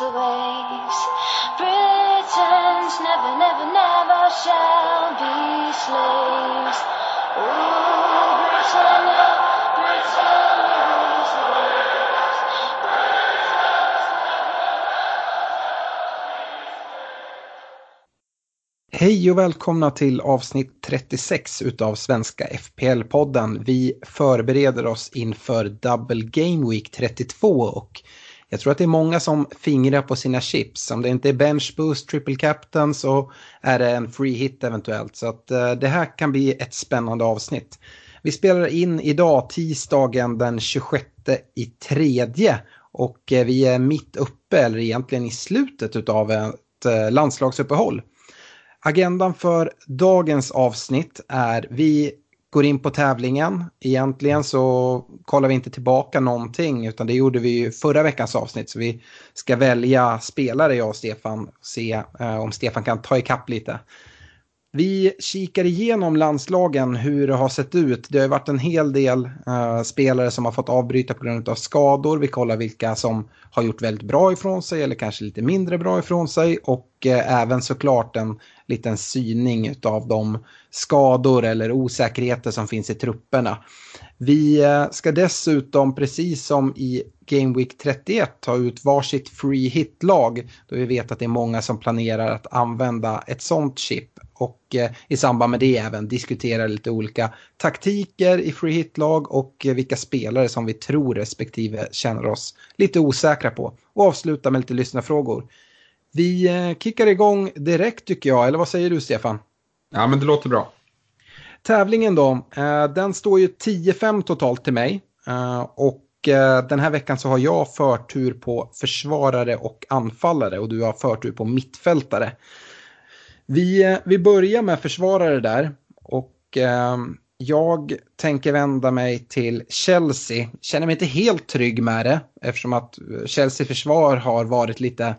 Rules the waves. Britons never, never, never shall be slaves. Ooh, Britannia, Britannia rules the waves. Hej och välkomna till avsnitt 36 utav Svenska FPL-podden. Vi förbereder oss inför Double Game Week 32 och jag tror att det är många som fingrar på sina chips. Om det inte är bench boost, triple captain så är det en free hit eventuellt. Så att eh, det här kan bli ett spännande avsnitt. Vi spelar in idag tisdagen den 26 i tredje och eh, vi är mitt uppe, eller egentligen i slutet av ett eh, landslagsuppehåll. Agendan för dagens avsnitt är vi går in på tävlingen. Egentligen så kollar vi inte tillbaka någonting utan det gjorde vi ju förra veckans avsnitt. Så vi ska välja spelare jag och Stefan och se eh, om Stefan kan ta ikapp lite. Vi kikar igenom landslagen, hur det har sett ut. Det har varit en hel del eh, spelare som har fått avbryta på grund av skador. Vi kollar vilka som har gjort väldigt bra ifrån sig eller kanske lite mindre bra ifrån sig. Och eh, även såklart en liten syning av de skador eller osäkerheter som finns i trupperna. Vi eh, ska dessutom, precis som i Game Week 31, ta ut varsitt free hit-lag. Då vi vet att det är många som planerar att använda ett sånt chip. Och eh, i samband med det även diskutera lite olika taktiker i free hit-lag och eh, vilka spelare som vi tror respektive känner oss lite osäkra på. Och avsluta med lite lyssnarfrågor. Vi eh, kickar igång direkt tycker jag, eller vad säger du Stefan? Ja, men det låter bra. Tävlingen då, eh, den står ju 10-5 totalt till mig. Eh, och den här veckan så har jag förtur på försvarare och anfallare och du har förtur på mittfältare. Vi, vi börjar med försvarare där och eh, jag tänker vända mig till Chelsea. Känner mig inte helt trygg med det eftersom att Chelsea försvar har varit lite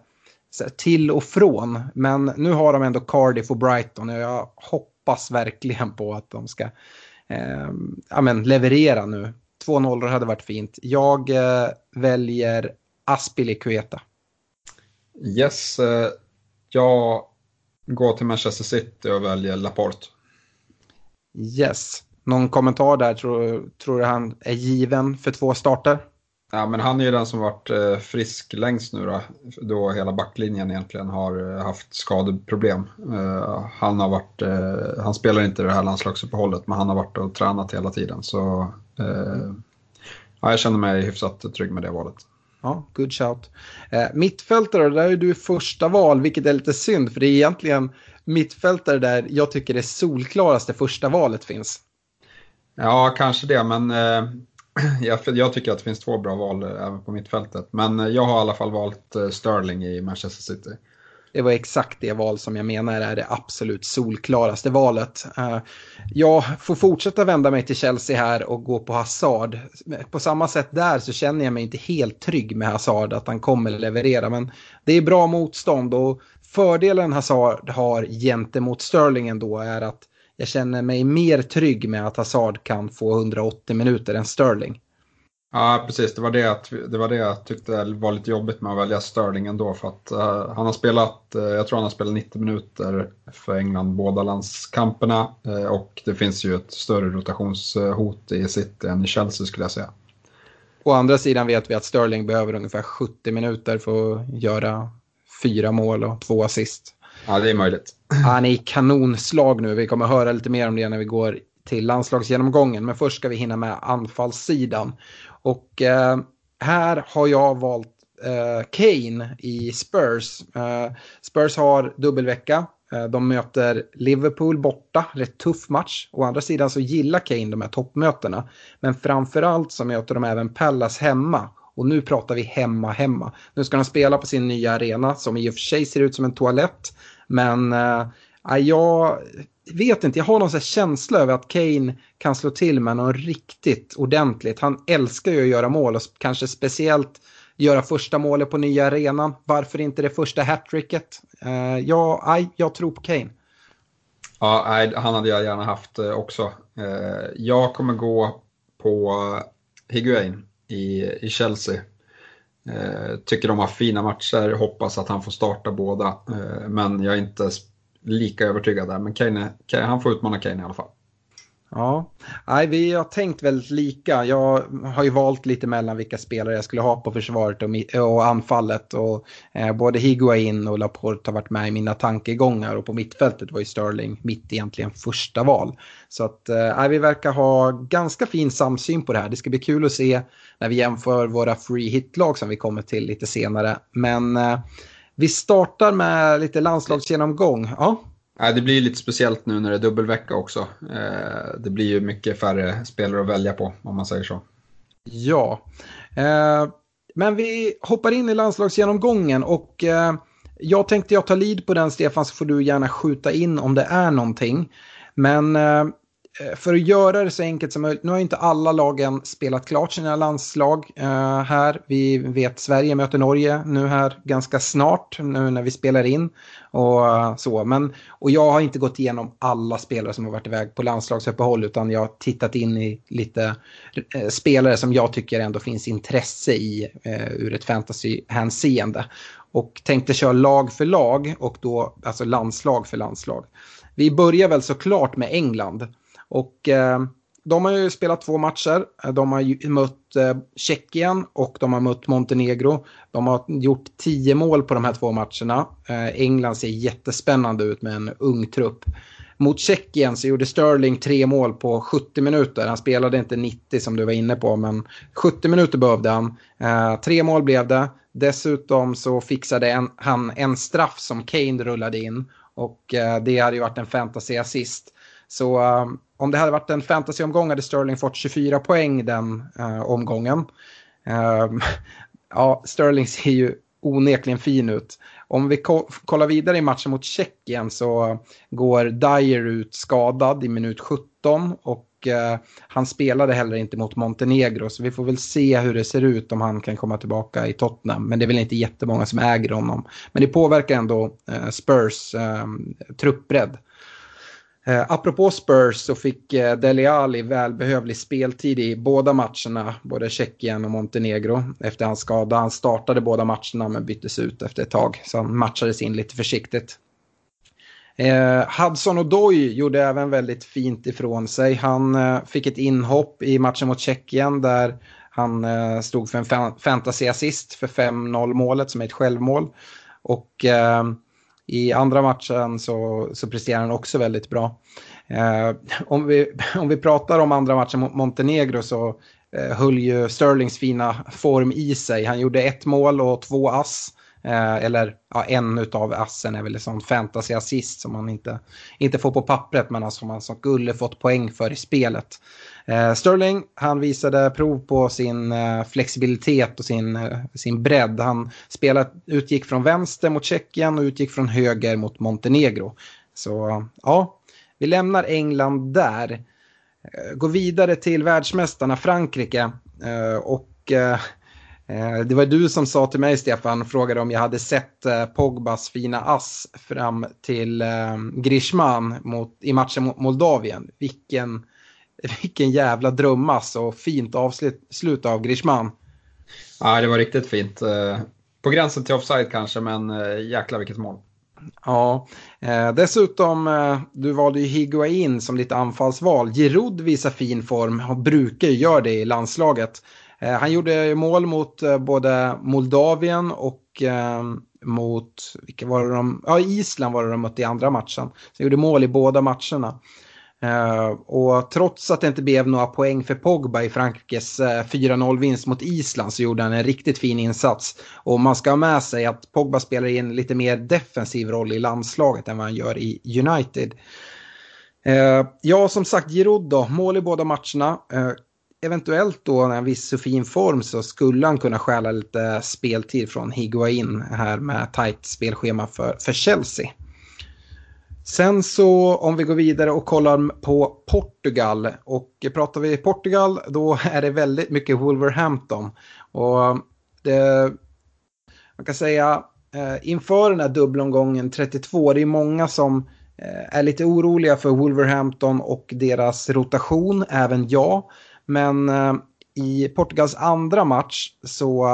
till och från. Men nu har de ändå Cardiff och Brighton och jag hoppas verkligen på att de ska eh, ja, men leverera nu. Två nollor hade varit fint. Jag eh, väljer Aspilicueta. Yes, eh, jag går till Manchester City och väljer Laporte. Yes. Någon kommentar där? Tror, tror du han är given för två starter? Ja, men han är ju den som varit eh, frisk längst nu då, då hela backlinjen egentligen har eh, haft skadeproblem. Eh, han, har varit, han spelar inte det här landslagsuppehållet men han har varit och tränat hela tiden. Så ja, jag känner mig hyfsat trygg med det valet. Ja, good shout. Mittfältare, där är du första val, vilket är lite synd för det är egentligen mittfältare där jag tycker det solklaraste första valet finns. Ja, kanske det, men jag, jag tycker att det finns två bra val eh, även på mittfältet. Men eh, jag har i alla fall valt eh, Sterling i Manchester City. Det var exakt det val som jag menar är det absolut solklaraste valet. Jag får fortsätta vända mig till Chelsea här och gå på Hazard. På samma sätt där så känner jag mig inte helt trygg med Hazard att han kommer leverera. Men det är bra motstånd och fördelen Hazard har gentemot Sterling ändå är att jag känner mig mer trygg med att Hazard kan få 180 minuter än Sterling. Ja, precis. Det var det, jag, det var det jag tyckte var lite jobbigt med att välja Sterling ändå. För att uh, han har spelat, uh, jag tror han har spelat 90 minuter för England båda landskamperna. Uh, och det finns ju ett större rotationshot i City än i Chelsea skulle jag säga. Å andra sidan vet vi att Sterling behöver ungefär 70 minuter för att göra fyra mål och två assist. Ja, det är möjligt. Han är i kanonslag nu. Vi kommer höra lite mer om det när vi går till landslagsgenomgången. Men först ska vi hinna med anfallssidan. Och eh, här har jag valt eh, Kane i Spurs. Eh, Spurs har dubbelvecka. Eh, de möter Liverpool borta, rätt tuff match. Å andra sidan så gillar Kane de här toppmötena. Men framförallt så möter de även Pallas hemma. Och nu pratar vi hemma, hemma. Nu ska de spela på sin nya arena som i och för sig ser ut som en toalett. Men äh, jag vet inte, jag har någon sån känsla över att Kane kan slå till med något riktigt ordentligt. Han älskar ju att göra mål och kanske speciellt göra första målet på nya arenan. Varför inte det första hattricket? Uh, ja, jag tror på Kane. Ja, han hade jag gärna haft eh, också. Uh, jag kommer gå på Higuain i, i Chelsea. Eh, tycker de har fina matcher, hoppas att han får starta båda. Eh, men jag är inte lika övertygad där. Men Kane, Kane, han får utmana Kane i alla fall. Ja, Nej, vi har tänkt väldigt lika. Jag har ju valt lite mellan vilka spelare jag skulle ha på försvaret och, och anfallet. Och, eh, både Higuain och Laporte har varit med i mina tankegångar och på mittfältet var ju Sterling mitt egentligen första val. Så att eh, vi verkar ha ganska fin samsyn på det här. Det ska bli kul att se när vi jämför våra free hit-lag som vi kommer till lite senare. Men eh, vi startar med lite landslagsgenomgång. Ja. Ja, det blir lite speciellt nu när det är dubbelvecka också. Eh, det blir ju mycket färre spelare att välja på om man säger så. Ja, eh, men vi hoppar in i landslagsgenomgången och eh, jag tänkte jag tar lid på den Stefan så får du gärna skjuta in om det är någonting. Men Eh, för att göra det så enkelt som möjligt. Nu har inte alla lagen spelat klart sina landslag uh, här. Vi vet Sverige möter Norge nu här ganska snart, nu när vi spelar in. Och, uh, så. Men, och jag har inte gått igenom alla spelare som har varit iväg på landslagsuppehåll utan jag har tittat in i lite uh, spelare som jag tycker ändå finns intresse i ur ett fantasyhänseende. Och tänkte köra lag för lag och då alltså landslag för landslag. Vi börjar väl såklart med England. Och eh, de har ju spelat två matcher. De har mött eh, Tjeckien och de har mött Montenegro. De har gjort tio mål på de här två matcherna. Eh, England ser jättespännande ut med en ung trupp. Mot Tjeckien så gjorde Sterling tre mål på 70 minuter. Han spelade inte 90 som du var inne på, men 70 minuter behövde han. Eh, tre mål blev det. Dessutom så fixade en, han en straff som Kane rullade in. Och eh, det hade ju varit en fantasy-assist. Så eh, om det hade varit en fantasyomgång hade Sterling fått 24 poäng den eh, omgången. Uh, ja, Sterling ser ju onekligen fin ut. Om vi ko kollar vidare i matchen mot Tjeckien så går Dyer ut skadad i minut 17 och eh, han spelade heller inte mot Montenegro så vi får väl se hur det ser ut om han kan komma tillbaka i Tottenham. Men det är väl inte jättemånga som äger honom. Men det påverkar ändå eh, Spurs ehm, truppbredd. Eh, apropå Spurs så fick eh, Dele Alli välbehövlig speltid i båda matcherna, både Tjeckien och Montenegro efter hans skada. Han startade båda matcherna men byttes ut efter ett tag, så han matchades in lite försiktigt. Eh, Hudson O'Doy gjorde även väldigt fint ifrån sig. Han eh, fick ett inhopp i matchen mot Tjeckien där han eh, stod för en fantasyassist för 5-0 målet som är ett självmål. Och eh, i andra matchen så, så presterar han också väldigt bra. Eh, om, vi, om vi pratar om andra matchen mot Montenegro så eh, höll ju Sterlings fina form i sig. Han gjorde ett mål och två ass. Eh, eller ja, en av assen är väl en sån fantasy-assist som man inte, inte får på pappret men alltså som man som skulle fått poäng för i spelet. Eh, Sterling, han visade prov på sin eh, flexibilitet och sin, eh, sin bredd. Han spelade, utgick från vänster mot Tjeckien och utgick från höger mot Montenegro. Så ja, vi lämnar England där. Eh, går vidare till världsmästarna Frankrike. Eh, och eh, eh det var du som sa till mig, Stefan, frågade om jag hade sett eh, Pogbas fina ass fram till eh, Grishman mot, i matchen mot Moldavien. Vilken vilken jävla drömmass och fint avslut av Grishman. Ja, det var riktigt fint. Eh, på gränsen till offside kanske, men eh, jäklar vilket mål. Ja, eh, dessutom, eh, du valde ju Higuain som ditt anfallsval. Giroud visar fin form och brukar ju göra det i landslaget. Han gjorde mål mot både Moldavien och mot, vilka var det de, ja Island var det de mötte i andra matchen. Så gjorde mål i båda matcherna. Uh, och trots att det inte blev några poäng för Pogba i Frankrikes eh, uh, 4-0-vinst mot Island så gjorde han en riktigt fin insats. Och man ska ha med sig att Pogba spelar i en lite mer defensiv roll i landslaget än vad han gör i United. Uh, ja, som sagt, Giroud då, mål i båda matcherna. eventuellt då när en viss så fin form så skulle han kunna stjäla lite speltid från Higuain här med tajt spelschema för, för Chelsea. Sen så om vi går vidare och kollar på Portugal och pratar vi Portugal då är det väldigt mycket Wolverhampton. Och det, man kan säga eh, inför den här dubbelomgången 32, det är många som eh, är lite oroliga för Wolverhampton och deras rotation, även jag. Men eh, i Portugals andra match så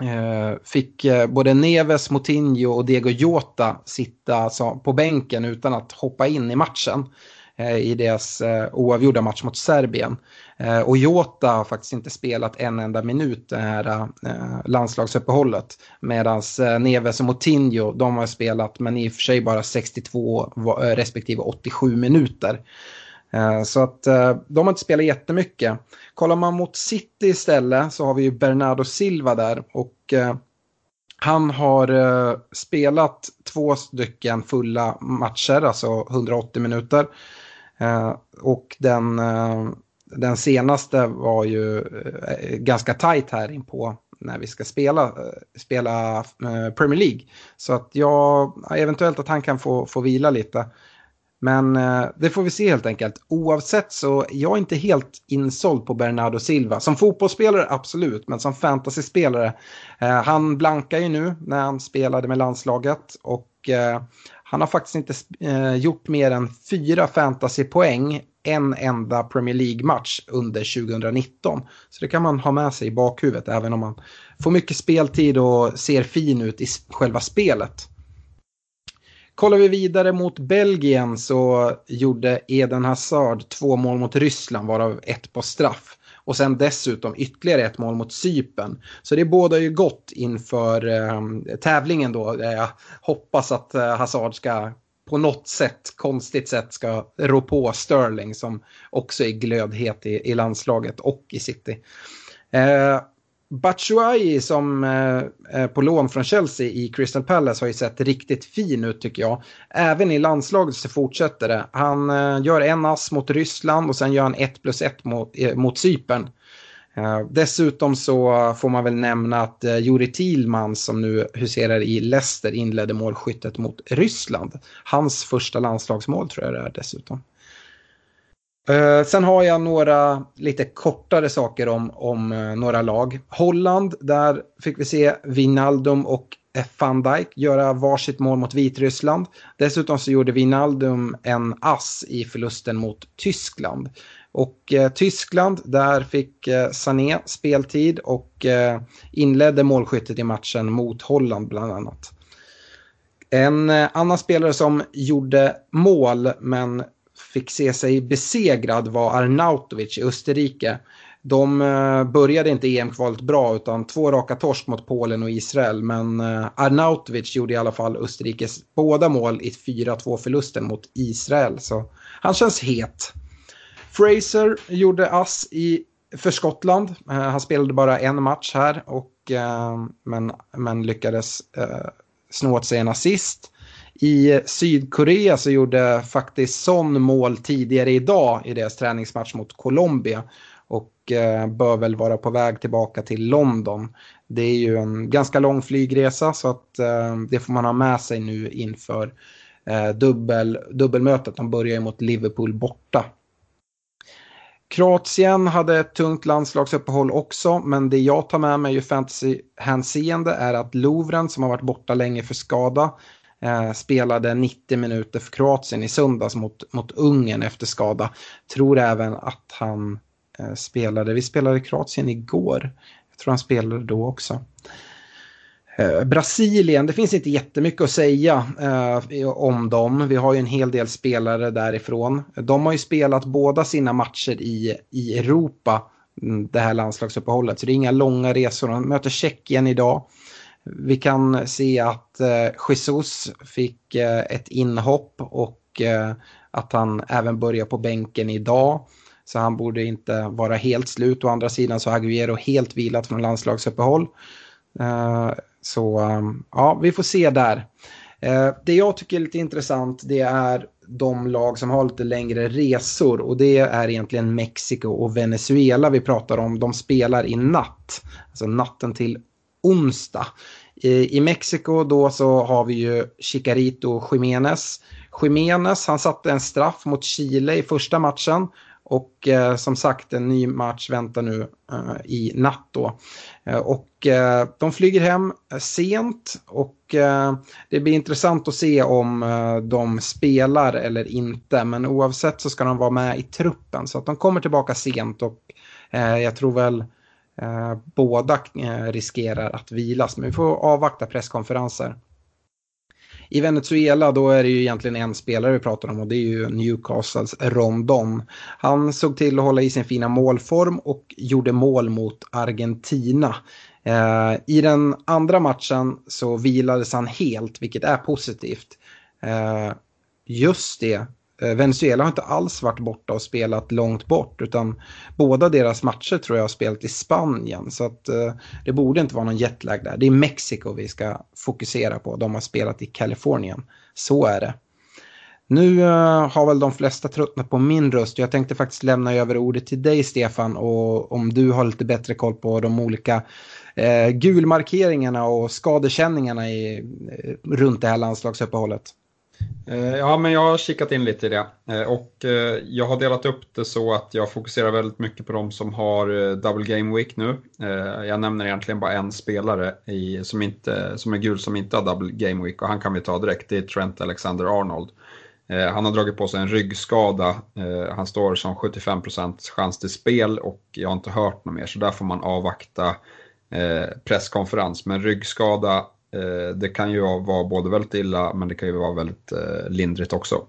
Eh, fick eh, både Neves, Moutinho och Diego Jota sitta på bänken utan att hoppa in i matchen eh, i deras oavgjorda match mot Serbien. Och Jota har faktiskt inte spelat en enda minut det här landslagsuppehållet. Medan Neves och Moutinho, de har spelat men i och för sig bara 62 respektive 87 minuter. Eh, så att eh, de har inte spelat jättemycket. Kollar man mot City istället så har vi ju Bernardo Silva där och eh, han har spelat två stycken fulla matcher, alltså 180 minuter. Och den, den senaste var ju ganska tajt här in på när vi ska spela, spela Premier League. Så att jag, eventuellt att han kan få, få vila lite. Men eh, det får vi se helt enkelt. Oavsett så är jag inte helt insåld på Bernardo Silva. Som fotbollsspelare absolut, men som fantasyspelare. Eh, han blankar ju nu när han spelade med landslaget. Och eh, han har faktiskt inte eh, gjort mer än fyra fantasypoäng en enda Premier League-match under 2019. Så det kan man ha med sig i bakhuvudet även om man får mycket speltid och ser fin ut i själva spelet. Kollar vi vidare mot Belgien så gjorde Eden Hazard två mål mot Ryssland varav ett på straff. Och sen dessutom ytterligare ett mål mot Sypen. Så det båda ju gott inför eh, tävlingen då. Jag hoppas att eh, Hazard ska på något sätt, konstigt sätt, ska rå på Sterling som också är glödhet i, i landslaget och i City. Eh, Batshuayi som eh, på lån från Chelsea i Crystal Palace har ju sett riktigt fin ut tycker jag. Även i landslaget så fortsätter det. Han eh, gör en ass mot Ryssland och sen gör han 1 plus 1 mot, eh, mot Cypern. Eh, dessutom så får man väl nämna att eh, Juri Thielman som nu huserar i Leicester inledde målskyttet mot Ryssland. Hans första landslagsmål tror jag det är dessutom. Uh, sen har jag några lite kortare saker om, om uh, några lag. Holland, där fick vi se Vinaldum och van Dijk göra varsitt mål mot Vitryssland. Dessutom så gjorde Vinaldum en ass i förlusten mot Tyskland. Och eh, Tyskland, där fick eh, Sané speltid och eh, inledde målskyttet i matchen mot Holland bland annat. En eh, annan spelare som gjorde mål men fick se sig besegrad var Arnautovic i Österrike. De eh, började inte EM-kvalet bra utan två raka torsk mot Polen och Israel. Men eh, Arnautovic gjorde i alla fall Österrikes båda mål i 4-2 förlusten mot Israel. Så han känns het. Fraser gjorde ass i, för Skottland. Eh, han spelade bara en match här och, men, men lyckades snå åt sig en assist. I Sydkorea så gjorde faktiskt Son mål tidigare idag i deras träningsmatch mot Colombia. Och eh, bör väl vara på väg tillbaka till London. Det är ju en ganska lång flygresa så att eh, det får man ha med sig nu inför eh, dubbel, dubbelmötet. De börjar ju mot Liverpool borta. Kroatien hade ett tungt landslagsuppehåll också, men det jag tar med mig i fantasyhänseende är att Lovren som har varit borta länge för skada Eh, spelade 90 minuter för Kroatien i söndags mot, mot Ungern efter skada. Tror även att han eh, spelade, vi spelade Kroatien igår. Jag tror han spelade då också. Eh, Brasilien, det finns inte jättemycket att säga eh, om dem. Vi har ju en hel del spelare därifrån. De har ju spelat båda sina matcher i, i Europa mm, det här landslagsuppehållet. Så det är inga långa resor. De möter Tjeckien idag. Vi kan se att eh, Jesus fick eh, ett inhopp och eh, att han även börjar på bänken idag. Så han borde inte vara helt slut. Å andra sidan så har Aguero helt vilat från landslagsuppehåll. Eh, så eh, ja, vi får se där. Eh, det jag tycker är lite intressant det är de lag som har lite längre resor och det är egentligen Mexiko och Venezuela vi pratar om. De spelar i natt, alltså natten till onsdag. I, i Mexiko då så har vi ju Chicarito Jiménez. Jiménez han satte en straff mot Chile i första matchen och eh, som sagt en ny match väntar nu eh, i natt då. Eh, och eh, de flyger hem eh, sent och eh, det blir intressant att se om eh, de spelar eller inte. Men oavsett så ska de vara med i truppen så att de kommer tillbaka sent och eh, jag tror väl Eh, båda eh, riskerar att vilas. Men vi får avvakta presskonferenser. I Venezuela då är det ju egentligen en spelare vi pratar om och det är ju Newcastles Rondon. Han såg till att hålla i sin fina målform och gjorde mål mot Argentina. Eh, I den andra matchen så vilades han helt, vilket är positivt. Eh, just det, Eh, Venezuela har inte alls varit borta och spelat långt bort utan båda deras matcher tror jag har spelat i Spanien så att eh, det borde inte vara någon jetlag där. Det är Mexiko vi ska fokusera på. De har spelat i Kalifornien. Så är det. Nu eh, har väl de flesta tröttnat på min röst. Jag tänkte faktiskt lämna över ordet till dig Stefan och om du har lite bättre koll på de olika gulmarkeringarna och skadekänningarna i, runt det här landslagsuppehållet. Eh, ja, men jag har kikat in lite i det eh, och eh, jag har delat upp det så att jag fokuserar väldigt mycket på de som har double game week nu. Jag nämner egentligen bara en spelare i, som, inte, som är gul som inte har double game week och han kan vi ta direkt, det är Trent Alexander-Arnold. Han har dragit på sig en ryggskada, han står som 75% chans till spel och jag har inte hört något mer så där får man avvakta presskonferens. Men ryggskada Eh, det kan ju vara både väldigt illa men det kan ju vara väldigt eh, lindrigt också.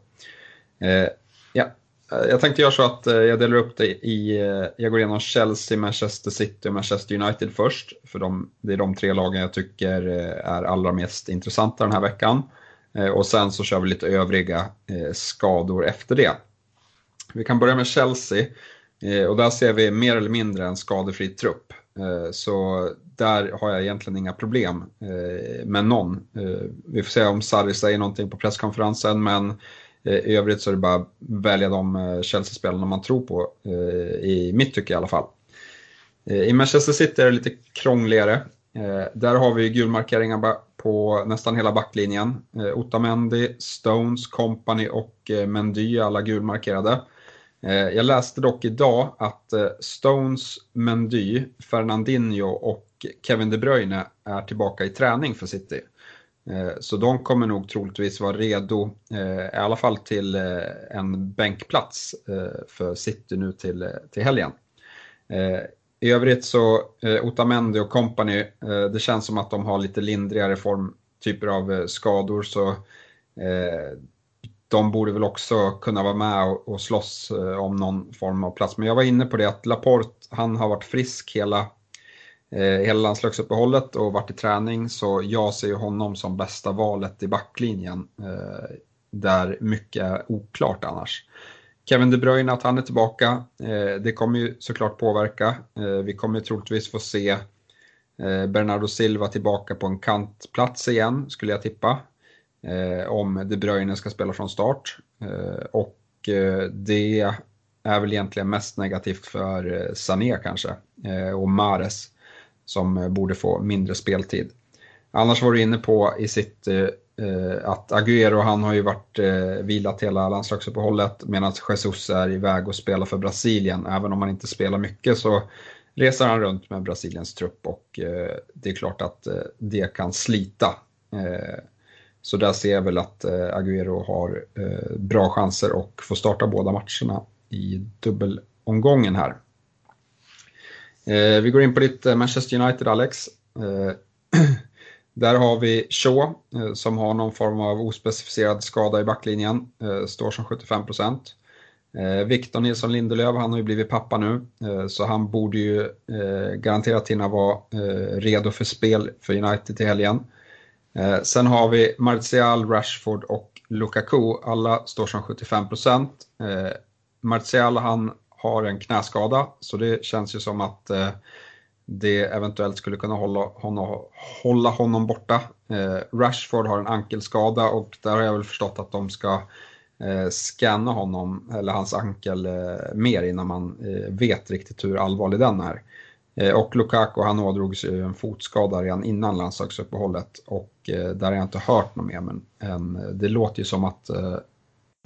Eh, ja. Jag tänkte göra så att jag delar upp det i, jag går igenom Chelsea, Manchester City och Manchester United först. För de, det är de tre lagen jag tycker är allra mest intressanta den här veckan. Och sen så kör vi lite övriga skador efter det. Vi kan börja med Chelsea. Och där ser vi mer eller mindre en skadefri trupp. Eh, så där har jag egentligen inga problem eh, med någon. Eh, vi får se om Sarri säger någonting på presskonferensen men i övrigt så är det bara att välja de Chelsea-spelarna man tror på, i mitt tycke i alla fall. I Manchester City är det lite krångligare. Där har vi gulmarkeringar på nästan hela backlinjen. Otamendi, Stones, Company och Mendy är alla gulmarkerade. Eh, jag läste dock idag att eh, Stones, Mendy, Fernandinho och Kevin De Bruyne är tillbaka i träning för City. Eh, så de kommer nog troligtvis vara redo, i alla fall till en bänkplats för City nu till, till helgen. I övrigt så, Otamendi och company, det känns som att de har lite lindrigare form, typer av skador så de borde väl också kunna vara med och slåss eh, om någon form av plats. Men jag var inne på det att Laporte, han har varit frisk hela eh, hela landslagsuppehållet och varit i träning så jag ser honom som bästa valet i backlinjen eh, där mycket är oklart annars. Kevin De Bruyne, att han är tillbaka, eh, det kommer ju såklart påverka. Eh, vi kommer troligtvis få se eh, Bernardo Silva tillbaka på en kantplats igen, skulle jag tippa. Eh, om De Bruyne ska spela från start. Eh, och eh, det är väl egentligen mest negativt för eh, Sané kanske, och Mares som eh, borde få mindre speltid. Annars var du inne på i sitt eh, att Agüero han har ju varit eh, vilat hela landslagsuppehållet medan Jesus är iväg och spelar för Brasilien. Även om han inte spelar mycket så reser han runt med Brasiliens trupp och eh, det är klart att eh, det kan slita. Så där ser jag väl att eh, Agüero har eh, bra chanser att få starta båda matcherna i dubbelomgången här. Eh, vi går in på lite Manchester United, Alex. Eh, där har vi Shaw eh, som har någon form av ospecificerad skada i backlinjen, eh, står som 75 procent. Eh, Victor Nilsson Lindelöf, han har ju blivit pappa nu, eh, så han borde ju eh, garanterat hinna vara eh, redo för spel för United till helgen. Eh, sen har vi Martial, Rashford och Lukaku, alla står som 75 procent. Eh, Martial han har en knäskada, så det känns ju som att eh, det eventuellt skulle kunna hålla honom, hålla honom borta. Eh, Rashford har en ankelskada och där har jag väl förstått att de ska eh, scanna honom, eller hans ankel, eh, mer innan man eh, vet riktigt hur allvarlig den är. Eh, och Lukaku han ådrog sig en fotskada redan innan landslagsuppehållet och eh, där har jag inte hört något mer men en, det låter ju som att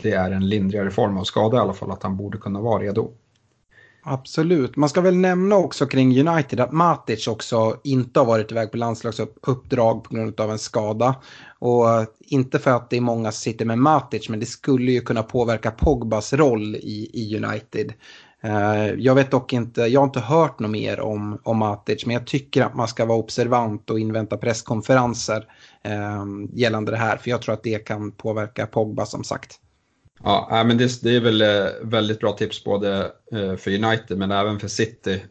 det är en lindrigare form av skada i alla fall, att han borde kunna vara redo. Absolut. Man ska väl nämna också kring United att Matic också inte har varit iväg på landslagsuppdrag på grund av en skada. Och inte för att det är många som sitter med Matic, men det skulle ju kunna påverka Pogbas roll i, i United. Eh, jag vet dock inte, jag har inte hört något mer om, om Matic, men jag tycker att man ska vara observant och invänta presskonferenser eh, gällande det här, för jag tror att det kan påverka Pogba som sagt. Ja, men det, det är väl eh, väldigt bra tips både eh, för United men även för City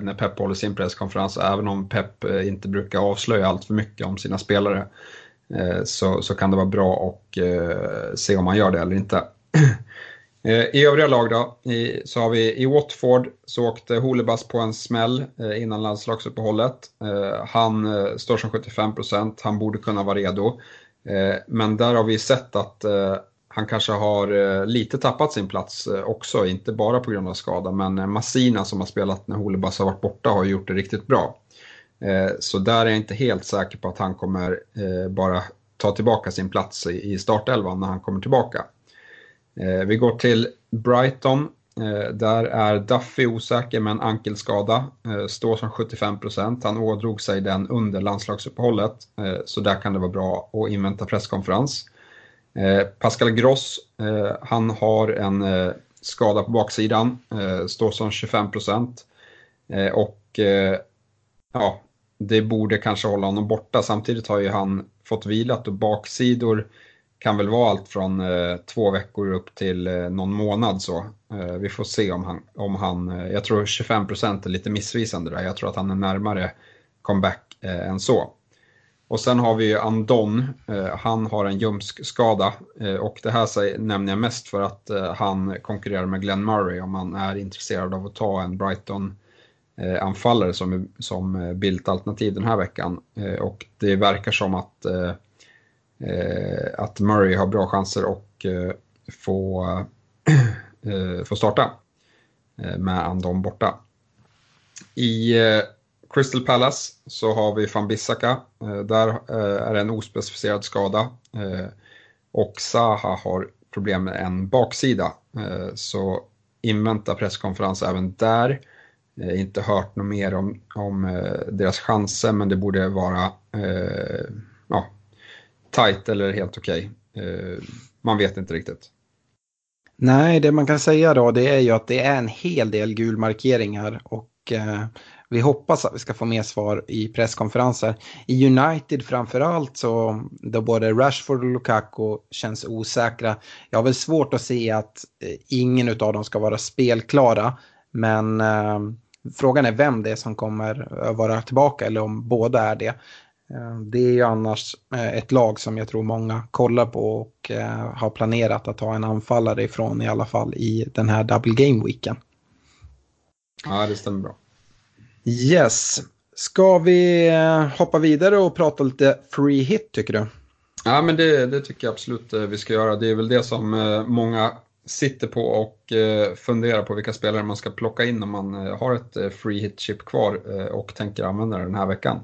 när Pep håller sin presskonferens. Även om Pep inte brukar avslöja allt för mycket om sina spelare så, så kan det vara bra att se om man gör det eller inte. Eh, I övriga lag då, så har vi i Watford så åkte Holebas på en smäll eh, innan landslagsuppehållet. Eh, han står som 75%, han borde kunna vara redo. Men där har vi sett att han kanske har lite tappat sin plats också, inte bara på grund av skada, men Massina som har spelat när Holebas har varit borta har gjort det riktigt bra. Så där är jag inte helt säker på att han kommer bara ta tillbaka sin plats i startelvan när han kommer tillbaka. Eh, vi går till Brighton. Eh, där är Duffy osäker med en ankelskada, eh, står som 75%. Han ådrog sig den under landslagsuppehållet, så där kan det vara bra att invänta presskonferens. Pascal Gross, han har en skada på baksidan, står som 25%. och ja, det borde kanske hålla honom borta. Samtidigt har ju han fått vilat och baksidor kan väl vara allt från eh, två veckor upp till eh, någon månad så. Eh, vi får se om han, om han eh, jag tror 25% är lite missvisande där. Jag tror att han är närmare comeback eh, än så. Och sen har vi Andon, eh, han har en ljumskskada eh, och det här nämner jag mest för att eh, han konkurrerar med Glenn Murray om man är intresserad av att ta en Brighton-anfallare eh, som, som Bildt-alternativ den här veckan. Och det verkar som att, Eh, att Murray har bra chanser att eh, få, eh, få starta med Andon borta. I Crystal Palace så har vi van Bissaka. Eh, där eh, är det en ospecificerad skada. Eh, och Zaha har problem med en baksida. Så invänta presskonferens även där. Inte hört något mer om, om deras chanser men det borde vara ja, tight eller helt okej. Okay. Man vet inte riktigt. Nej, det man kan säga då det är ju att det är en hel del gulmarkeringar och eh, vi hoppas att vi ska få mer svar i presskonferenser. I United framförallt så då både Rashford och Lukaku känns osäkra. Jag har väl svårt att se att eh, ingen av dem ska vara spelklara. Men eh, frågan är vem det är som kommer eh, vara tillbaka eller om båda är det. Eh, det är ju annars eh, ett lag som jag tror många kollar på och har planerat att ha en anfallare ifrån i alla fall i den här double game weeken. Ja, det stämmer bra. Yes. Ska vi eh, hoppa vidare och prata lite free hit tycker du? Ja, men det, det tycker jag absolut eh, vi ska göra. Det är väl det som eh, många sitter på och funderar på vilka spelare man ska plocka in om man har ett free hit chip kvar och tänker använda det den här veckan.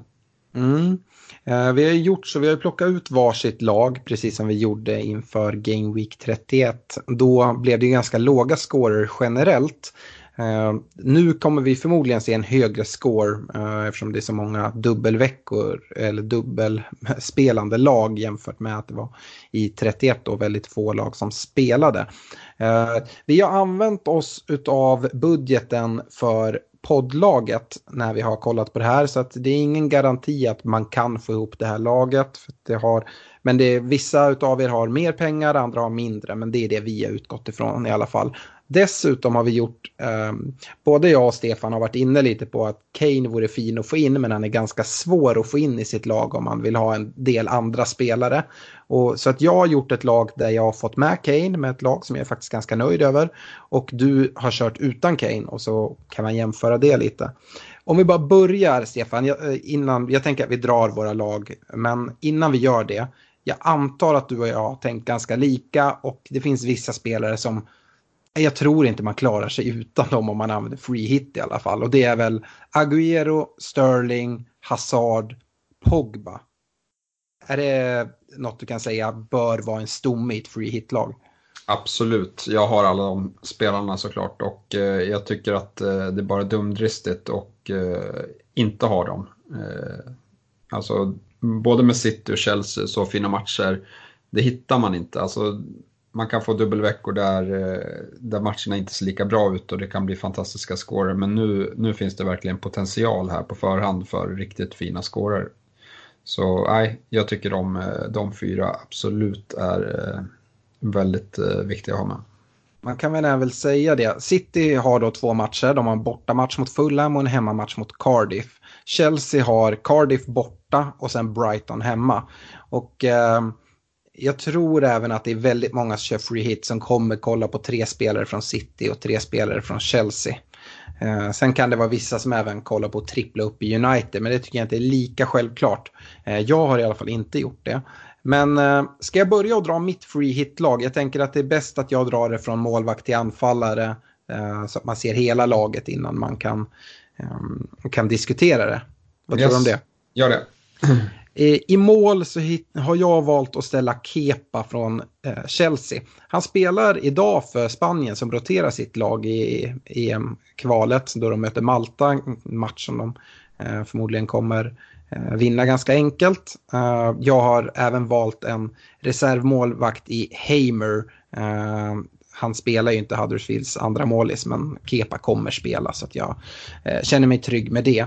Mm. Eh, vi har gjort så, vi har plockat ut varsitt lag precis som vi gjorde inför Game Week 31. Då blev det ganska låga scorer generellt. Eh, nu kommer vi förmodligen se en högre score eh, eftersom det är så många dubbelveckor eller dubbelspelande lag jämfört med att det var i 31 och väldigt få lag som spelade. Vi har använt oss av budgeten för poddlaget när vi har kollat på det här så att det är ingen garanti att man kan få ihop det här laget. För det har, men det är, vissa av er har mer pengar, andra har mindre men det är det vi har utgått ifrån i alla fall. Dessutom har vi gjort, eh, både jag och Stefan har varit inne lite på att Kane vore fin att få in men han är ganska svår att få in i sitt lag om man vill ha en del andra spelare. Och, så att jag har gjort ett lag där jag har fått med Kane med ett lag som jag är faktiskt ganska nöjd över. Och du har kört utan Kane och så kan man jämföra det lite. Om vi bara börjar Stefan, jag, eh, innan, jag tänker att vi drar våra lag, men innan vi gör det, jag antar att du och jag har tänkt ganska lika och det finns vissa spelare som jag tror inte man klarar sig utan dem om man använder free hit i alla fall. Och det är väl Agüero, Sterling, Hazard, Pogba. Är det något du kan säga bör vara en stomme i ett free hit-lag? Absolut, jag har alla de spelarna såklart och eh, jag tycker att eh, det är bara dumdristigt och eh, inte ha dem. Alltså både med City och Chelsea, så fina matcher, det hittar man inte. Alltså, man kan få dubbelveckor där, där matcherna inte ser lika bra ut och det kan bli fantastiska scorer. Men nu, nu finns det verkligen potential här på förhand för riktigt fina scorer. Så nej, jag tycker de, eh, de fyra absolut är eh, väldigt eh, viktiga att ha med. Man kan väl även säga det. City har då två matcher. De har en bortamatch mot Fulham och en hemmamatch mot Cardiff. Chelsea har Cardiff borta och sen Brighton hemma. Och eh, jag tror även att det är väldigt många som kör free hit som kommer kolla på tre spelare från City och tre spelare från Chelsea. Eh, sen kan det vara vissa som även kollar på att trippla upp i United, men det tycker jag inte är lika självklart. Eh, jag har i alla fall inte gjort det. Men eh, ska jag börja och dra mitt free hit-lag? Jag tänker att det är bäst att jag drar det från målvakt till anfallare eh, så att man ser hela laget innan man kan, eh, kan diskutera det. Vad yes. tror du om det? Gör det. Eh, I mål så har jag valt att ställa Kepa från eh, Chelsea. Han spelar idag för Spanien som roterar sitt lag i EM-kvalet då de möter Malta, en match som de eh, förmodligen kommer vinna ganska enkelt. Jag har även valt en reservmålvakt i Hamer han spelar ju inte Huddersfields andra målis men Kepa kommer spela så att jag eh, känner mig trygg med det.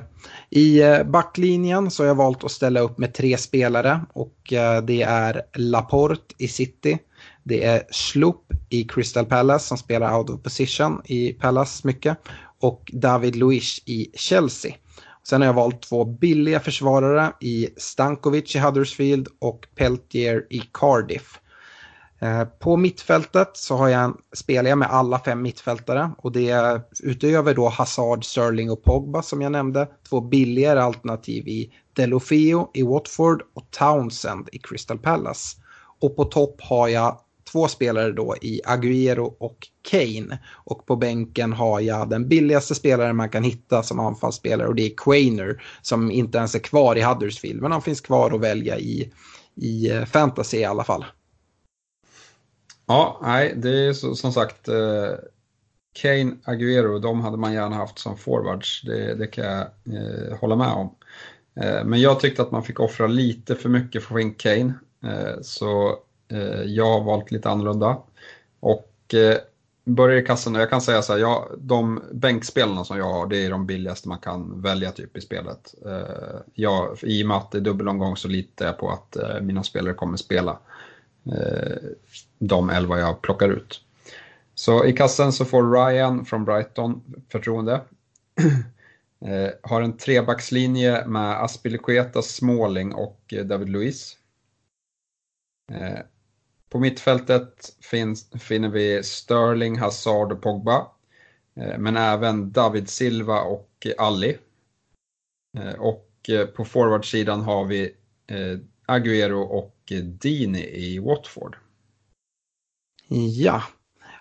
I eh, backlinjen så har jag valt att ställa upp med tre spelare och eh, det är Laporte i City. Det är Schlupp i Crystal Palace som spelar out of position i Palace mycket och David Luiz i Chelsea. Sen har jag valt två billiga försvarare i Stankovic i Huddersfield och Peltier i Cardiff. Eh, på mittfältet så har jag, spelar jag med alla fem mittfältare och det är utöver då Hazard, Sterling och Pogba som jag nämnde, två billigare alternativ i Delofeo i Watford och Townsend i Crystal Palace. Och på topp har jag två spelare då i Agüero och Kane. Och på bänken har jag den billigaste spelaren man kan hitta som anfallsspelare och det är Quainer som inte ens är kvar i Huddersfield men han finns kvar att välja i, i eh, fantasy i alla fall. Ja, nej, det är så, som sagt eh, Kane, Agüero, de hade man gärna haft som forwards. Det, det kan jag eh, hålla med om. Eh, men jag tyckte att man fick offra lite för mycket för att få in Kane. Eh, så eh, jag har valt lite annorlunda. Och eh, börjar i kassan jag kan säga så här, jag, de bänkspelarna som jag har, det är de billigaste man kan välja typ i spelet. Eh, jag, I och med att det är dubbelomgång så litar jag på att eh, mina spelare kommer spela. Eh, de elva jag plockar ut. Så i kassen så får Ryan från Brighton förtroende. Eh, har en trebackslinje med Aspilicueta, Småling och eh, David Luiz. Eh, på mittfältet finns, finner vi Sterling, Hazard och Pogba. Eh, men även David Silva och Alli. Och på forwardsidan har vi Agüero och Dini i Watford. Ja.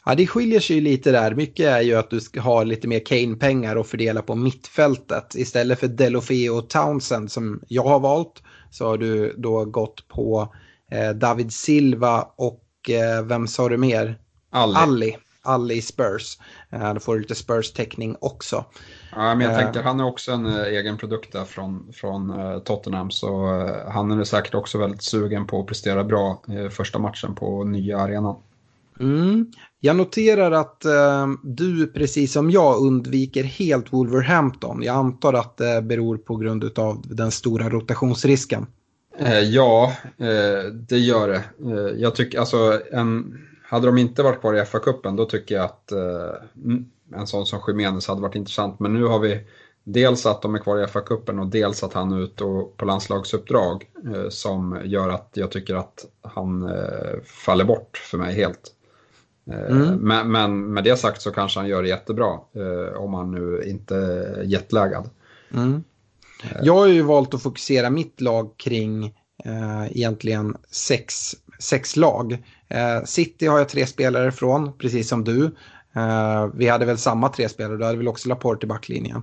ja, det skiljer sig lite där. Mycket är ju att du ska ha lite mer Kane-pengar och fördela på mittfältet. Istället för Delofeo och Townsend som jag har valt så har du då gått på eh, David Silva och eh, vem sa du mer? Alli. Alli Spurs. Eh, då får du lite Spurs-täckning också. Ja, men jag eh. tänker, han är också en äh, egen produkt där från, från äh, Tottenham så han är säkert också väldigt sugen på att prestera bra första matchen på nya arenan. Mm. Jag noterar att eh, du precis som jag undviker helt Wolverhampton. Jag antar att det beror på grund av den stora rotationsrisken. Eh, ja, eh, det gör det. jag tycker alltså en hade de inte varit kvar i FA-cupen då tycker jag att eh, mm, en sån som Jiménez hade varit intressant. Men nu har vi dels att de är kvar i FA-cupen och dels att han är ute på landslagsuppdrag eh, som gör att jag tycker att han eh, faller bort för mig helt. Eh, mm. Men, men, med det sagt så kanske han gör det jättebra eh, om han nu inte är jetlaggad. Mm. Jag har ju valt att fokusera mitt lag kring eh, egentligen sex, sex lag. Eh, City har jag tre spelare från, precis som du. Eh, vi hade väl samma tre spelare, du hade väl också Laporte i backlinjen?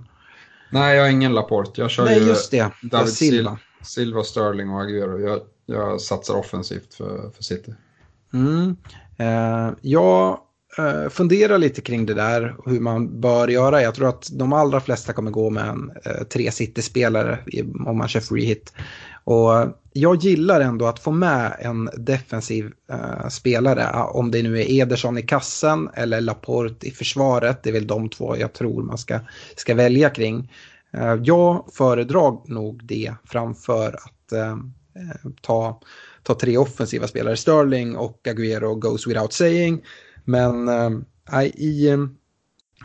Nej, jag har ingen Laporte. Jag kör Nej, ju just det. David Silva. Silva, Sterling och Aguero. Jag, jag satsar offensivt för, för City. Mm. Eh, jag eh, funderar lite kring det där, hur man bör göra. Jag tror att de allra flesta kommer gå med en eh, tre City-spelare om man kör free hit. Och jag gillar ändå att få med en defensiv eh, spelare, eh, om det nu är Ederson i kassen eller Laporte i försvaret. Det är väl de två jag tror man ska, ska välja kring. Eh, jag föredrar nog det framför att eh, eh ta, ta tre offensiva spelare. Sterling och Agüero goes without saying. Men eh, i eh,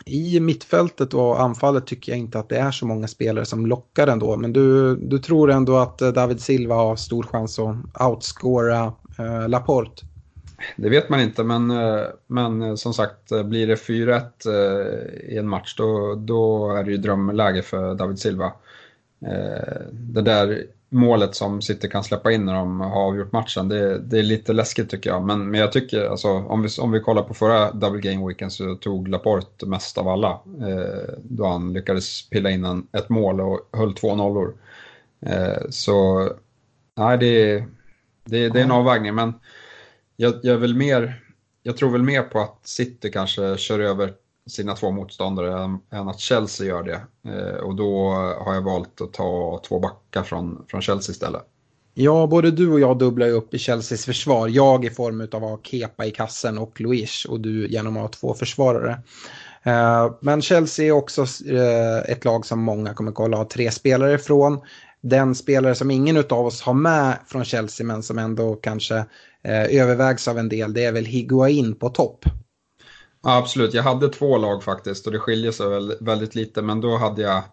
i mittfältet och anfallet tycker jag inte att det är så många spelare som lockar ändå. Men du, du tror ändå att eh, David Silva har stor chans att outscora eh, Laporte? Det vet man inte, men, men som sagt, blir det 4-1 i en match då, då är det ju drömläge för David Silva. Det där målet som City kan släppa in när de har avgjort matchen. Det, det är lite läskigt tycker jag. Men, men jag tycker, alltså, om, vi, om vi kollar på förra Double Game Weekend så tog Laporte mest av alla. Eh, då han lyckades pilla in en, ett mål och höll två nollor. Eh, så nej, det, det, det är en avvägning. Men jag, jag, vill mer, jag tror väl mer på att City kanske kör över sina två motståndare än att Chelsea gör det. Eh, och då har jag valt att ta två backar från, från Chelsea istället. Ja, både du och jag dubblar ju upp i Chelseas försvar. Jag i form av att ha Kepa i kassen och Luis och du genom att ha två försvarare. Eh, men Chelsea är också eh, ett lag som många kommer kolla ha tre spelare ifrån. Den spelare som ingen av oss har med från Chelsea men som ändå kanske övervägs av en del det är väl Higuain på topp. Ja, absolut, jag hade två lag faktiskt och det skiljer sig väldigt lite men då hade jag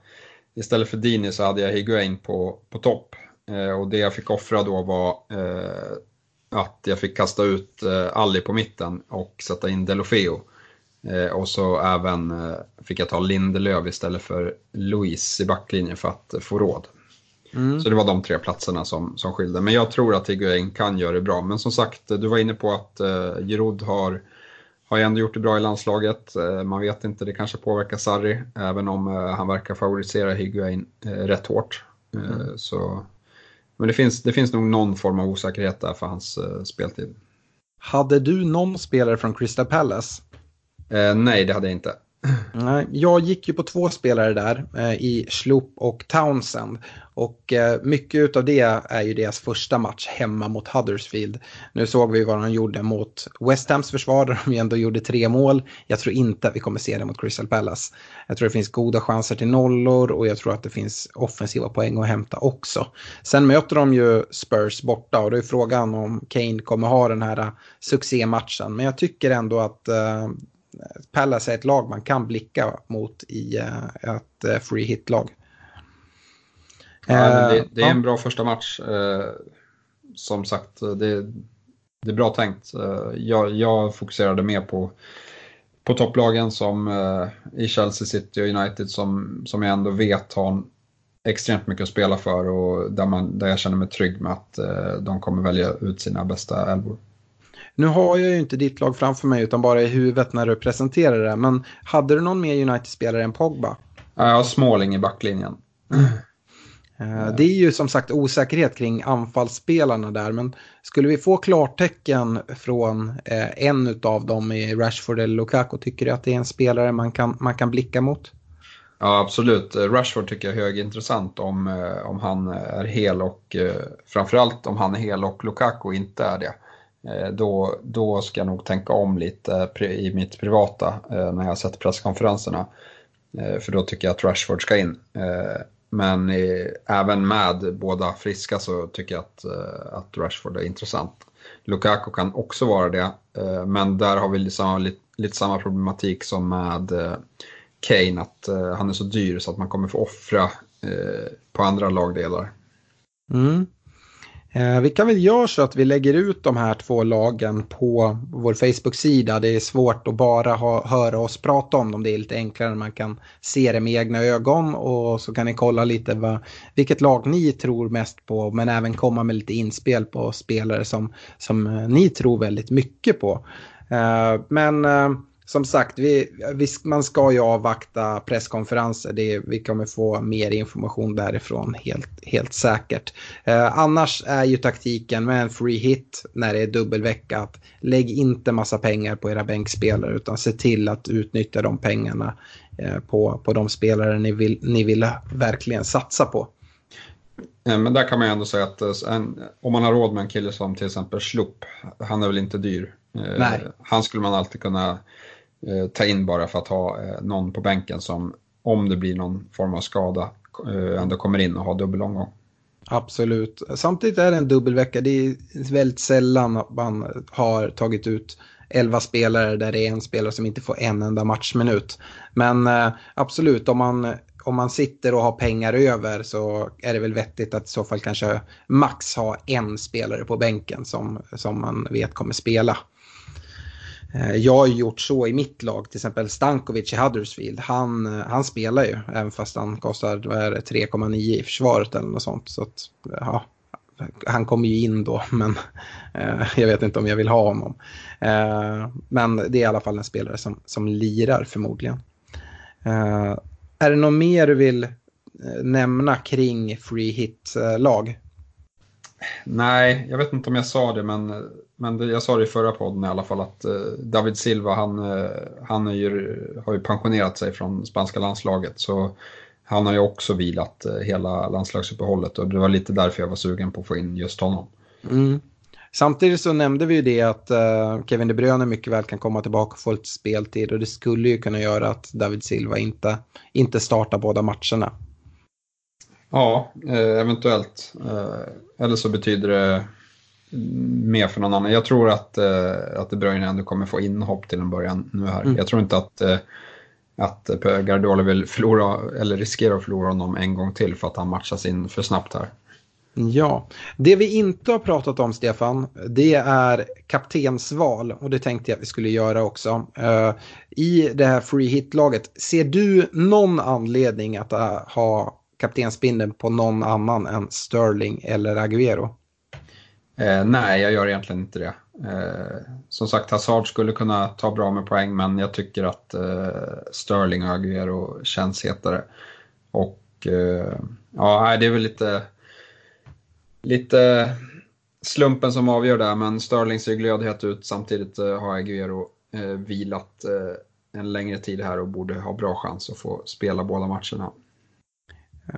istället för Dini så hade jag Higuain på, på topp. Eh, och det jag fick offra då var eh, att jag fick kasta ut eh, Ali på mitten och sätta in Delofeo. Eh, och så även eh, fick jag ta Lindelöf istället för Luis i backlinjen för att få råd. Mm. Så det var de tre platserna som, som skilde. Men jag tror att Higuain kan göra det bra. Men som sagt, du var inne på att eh, Giroud har har ju ändå gjort det bra i landslaget. Eh, man vet inte, det kanske påverkar Sarri, även om eh, han verkar favorisera Higuain eh, rätt hårt. Mm. Så, men det finns, det finns nog någon form av osäkerhet där för hans speltid. Hade du någon spelare från Crystal Palace? Eh, nej, det hade jag inte. Jag gick ju på två spelare där eh, i Sloop och Townsend. Och eh, mycket av det är ju deras första match hemma mot Huddersfield. Nu såg vi vad de gjorde mot West Hams försvar där de ändå gjorde tre mål. Jag tror inte att vi kommer se det mot Crystal Palace. Jag tror det finns goda chanser till nollor och jag tror att det finns offensiva poäng att hämta också. Sen möter de ju Spurs borta och då är frågan om Kane kommer ha den här eh, succématchen. Men jag tycker ändå att eh, Palace är ett lag man kan blicka mot i eh, ett eh, free hit-lag. Ja, det, det, är en bra första match. Som sagt, det, det är bra tänkt. Jag, jag fokuserade mer på, på topplagen som i Chelsea City och United som, som jag ändå vet har extremt mycket att spela för och där, man, där jag känner mig trygg med att de kommer välja ut sina bästa elvor. Nu har jag ju inte ditt lag framför mig utan bara i huvudet när du presenterar det. Men hade du någon mer United-spelare än Pogba? Ja, jag har Småling i backlinjen. Eh, det är ju som sagt osäkerhet kring anfallsspelarna där, men skulle vi få klartecken från eh, en av dem i Rashford eller Lukaku, tycker du att det är en spelare man kan, man kan blicka mot? Ja, absolut. Rashford tycker jag är högintressant om, eh, om han är hel och framförallt om han är hel och Lukaku inte är det. Eh, då, då ska jag nog tänka om lite i mitt privata eh, när jag sett presskonferenserna. Eh, för då tycker jag att Rashford ska in men eh, även med båda friska så tycker jag att, eh, att Rashford är intressant. Lukaku kan också vara det, eh, men där har vi liksom lite, lite samma problematik som med eh, Kane, att eh, han är så dyr så att man kommer få offra eh, på andra lagdelar. Mm. Eh, vi kan väl göra så att vi lägger ut de här två lagen på vår Facebook-sida. Det är svårt att bara ha, höra oss prata om dem. Det är lite enklare när man kan se det med egna ögon och så kan ni kolla lite vad, vilket lag ni tror mest på men även komma med lite inspel på spelare som, som eh, ni tror väldigt mycket på. Eh, men eh, som sagt, vi, vi, man ska ju avvakta presskonferenser. Det, vi kommer få mer information därifrån helt, helt säkert. Eh, annars är ju taktiken med en free hit när det är dubbelvecka att lägg inte massa pengar på era bänkspelare utan se till att utnyttja de pengarna eh, på, på de spelare ni vill, ni vill verkligen satsa på. Men där kan man ju ändå säga att eh, en, om man har råd med en kille som till exempel Slupp, han är väl inte dyr. Eh, Nej. Han skulle man alltid kunna eh, ta in bara för att ha eh, någon på bänken som om det blir någon form av skada eh, ändå kommer in och har dubbelomgång. Absolut. Samtidigt är det en dubbelvecka. Det är väldigt sällan man har tagit ut 11 spelare där det är en spelare som inte får en enda matchminut. Men eh, absolut, om man, om man sitter och har pengar över så är det väl vettigt att i så fall kanske max ha en spelare på bänken som, som man vet kommer spela. Eh, jag har gjort så i mitt lag, till exempel Stankovic i Huddersfield. Han, eh, han spelar ju, även fast han kostar 3,9 i försvaret eller något sånt. Så att, eh, ja, han kommer ju in då, men eh, jag vet inte om jag vill ha honom. Eh, men det är i alla fall en spelare som, som lirar förmodligen. Eh, är det något mer du vill nämna kring free hit-lag? Nej, jag vet inte om jag sa det, men, men det, jag sa det i förra podden i alla fall att uh, David Silva, han, uh, han ju, har ju pensionerat sig från spanska landslaget. Så han har ju också vilat uh, hela landslagsuppehållet och det var lite därför jag var sugen på att få in just honom. Mm. Samtidigt så nämnde vi ju det att Kevin De Bruyne mycket väl kan komma tillbaka och få lite speltid och det skulle ju kunna göra att David Silva inte, inte startar båda matcherna. Ja, eh, eventuellt. Eh, eller så betyder det mer för någon annan. Jag tror att, eh, att De Bruyne ändå kommer få inhopp till en början nu här. Mm. Jag tror inte att, att Guardiola vill förlora, eller riskera att förlora honom en gång till för att han matchas in för snabbt här. Ja, det vi inte har pratat om Stefan, det är kaptensval och det tänkte jag att vi skulle göra också. Uh, I det här free hit-laget, ser du någon anledning att ha kaptensbindeln på någon annan än Sterling eller Agüero? Eh, nej, jag gör egentligen inte det. Eh, som sagt, Hazard skulle kunna ta bra med poäng, men jag tycker att eh, Sterling och Agüero känns hetare. Och eh, ja, det är väl lite, lite slumpen som avgör där, men Sterling ser glödhet ut. Samtidigt eh, har Agüero eh, vilat eh, en längre tid här och borde ha bra chans att få spela båda matcherna.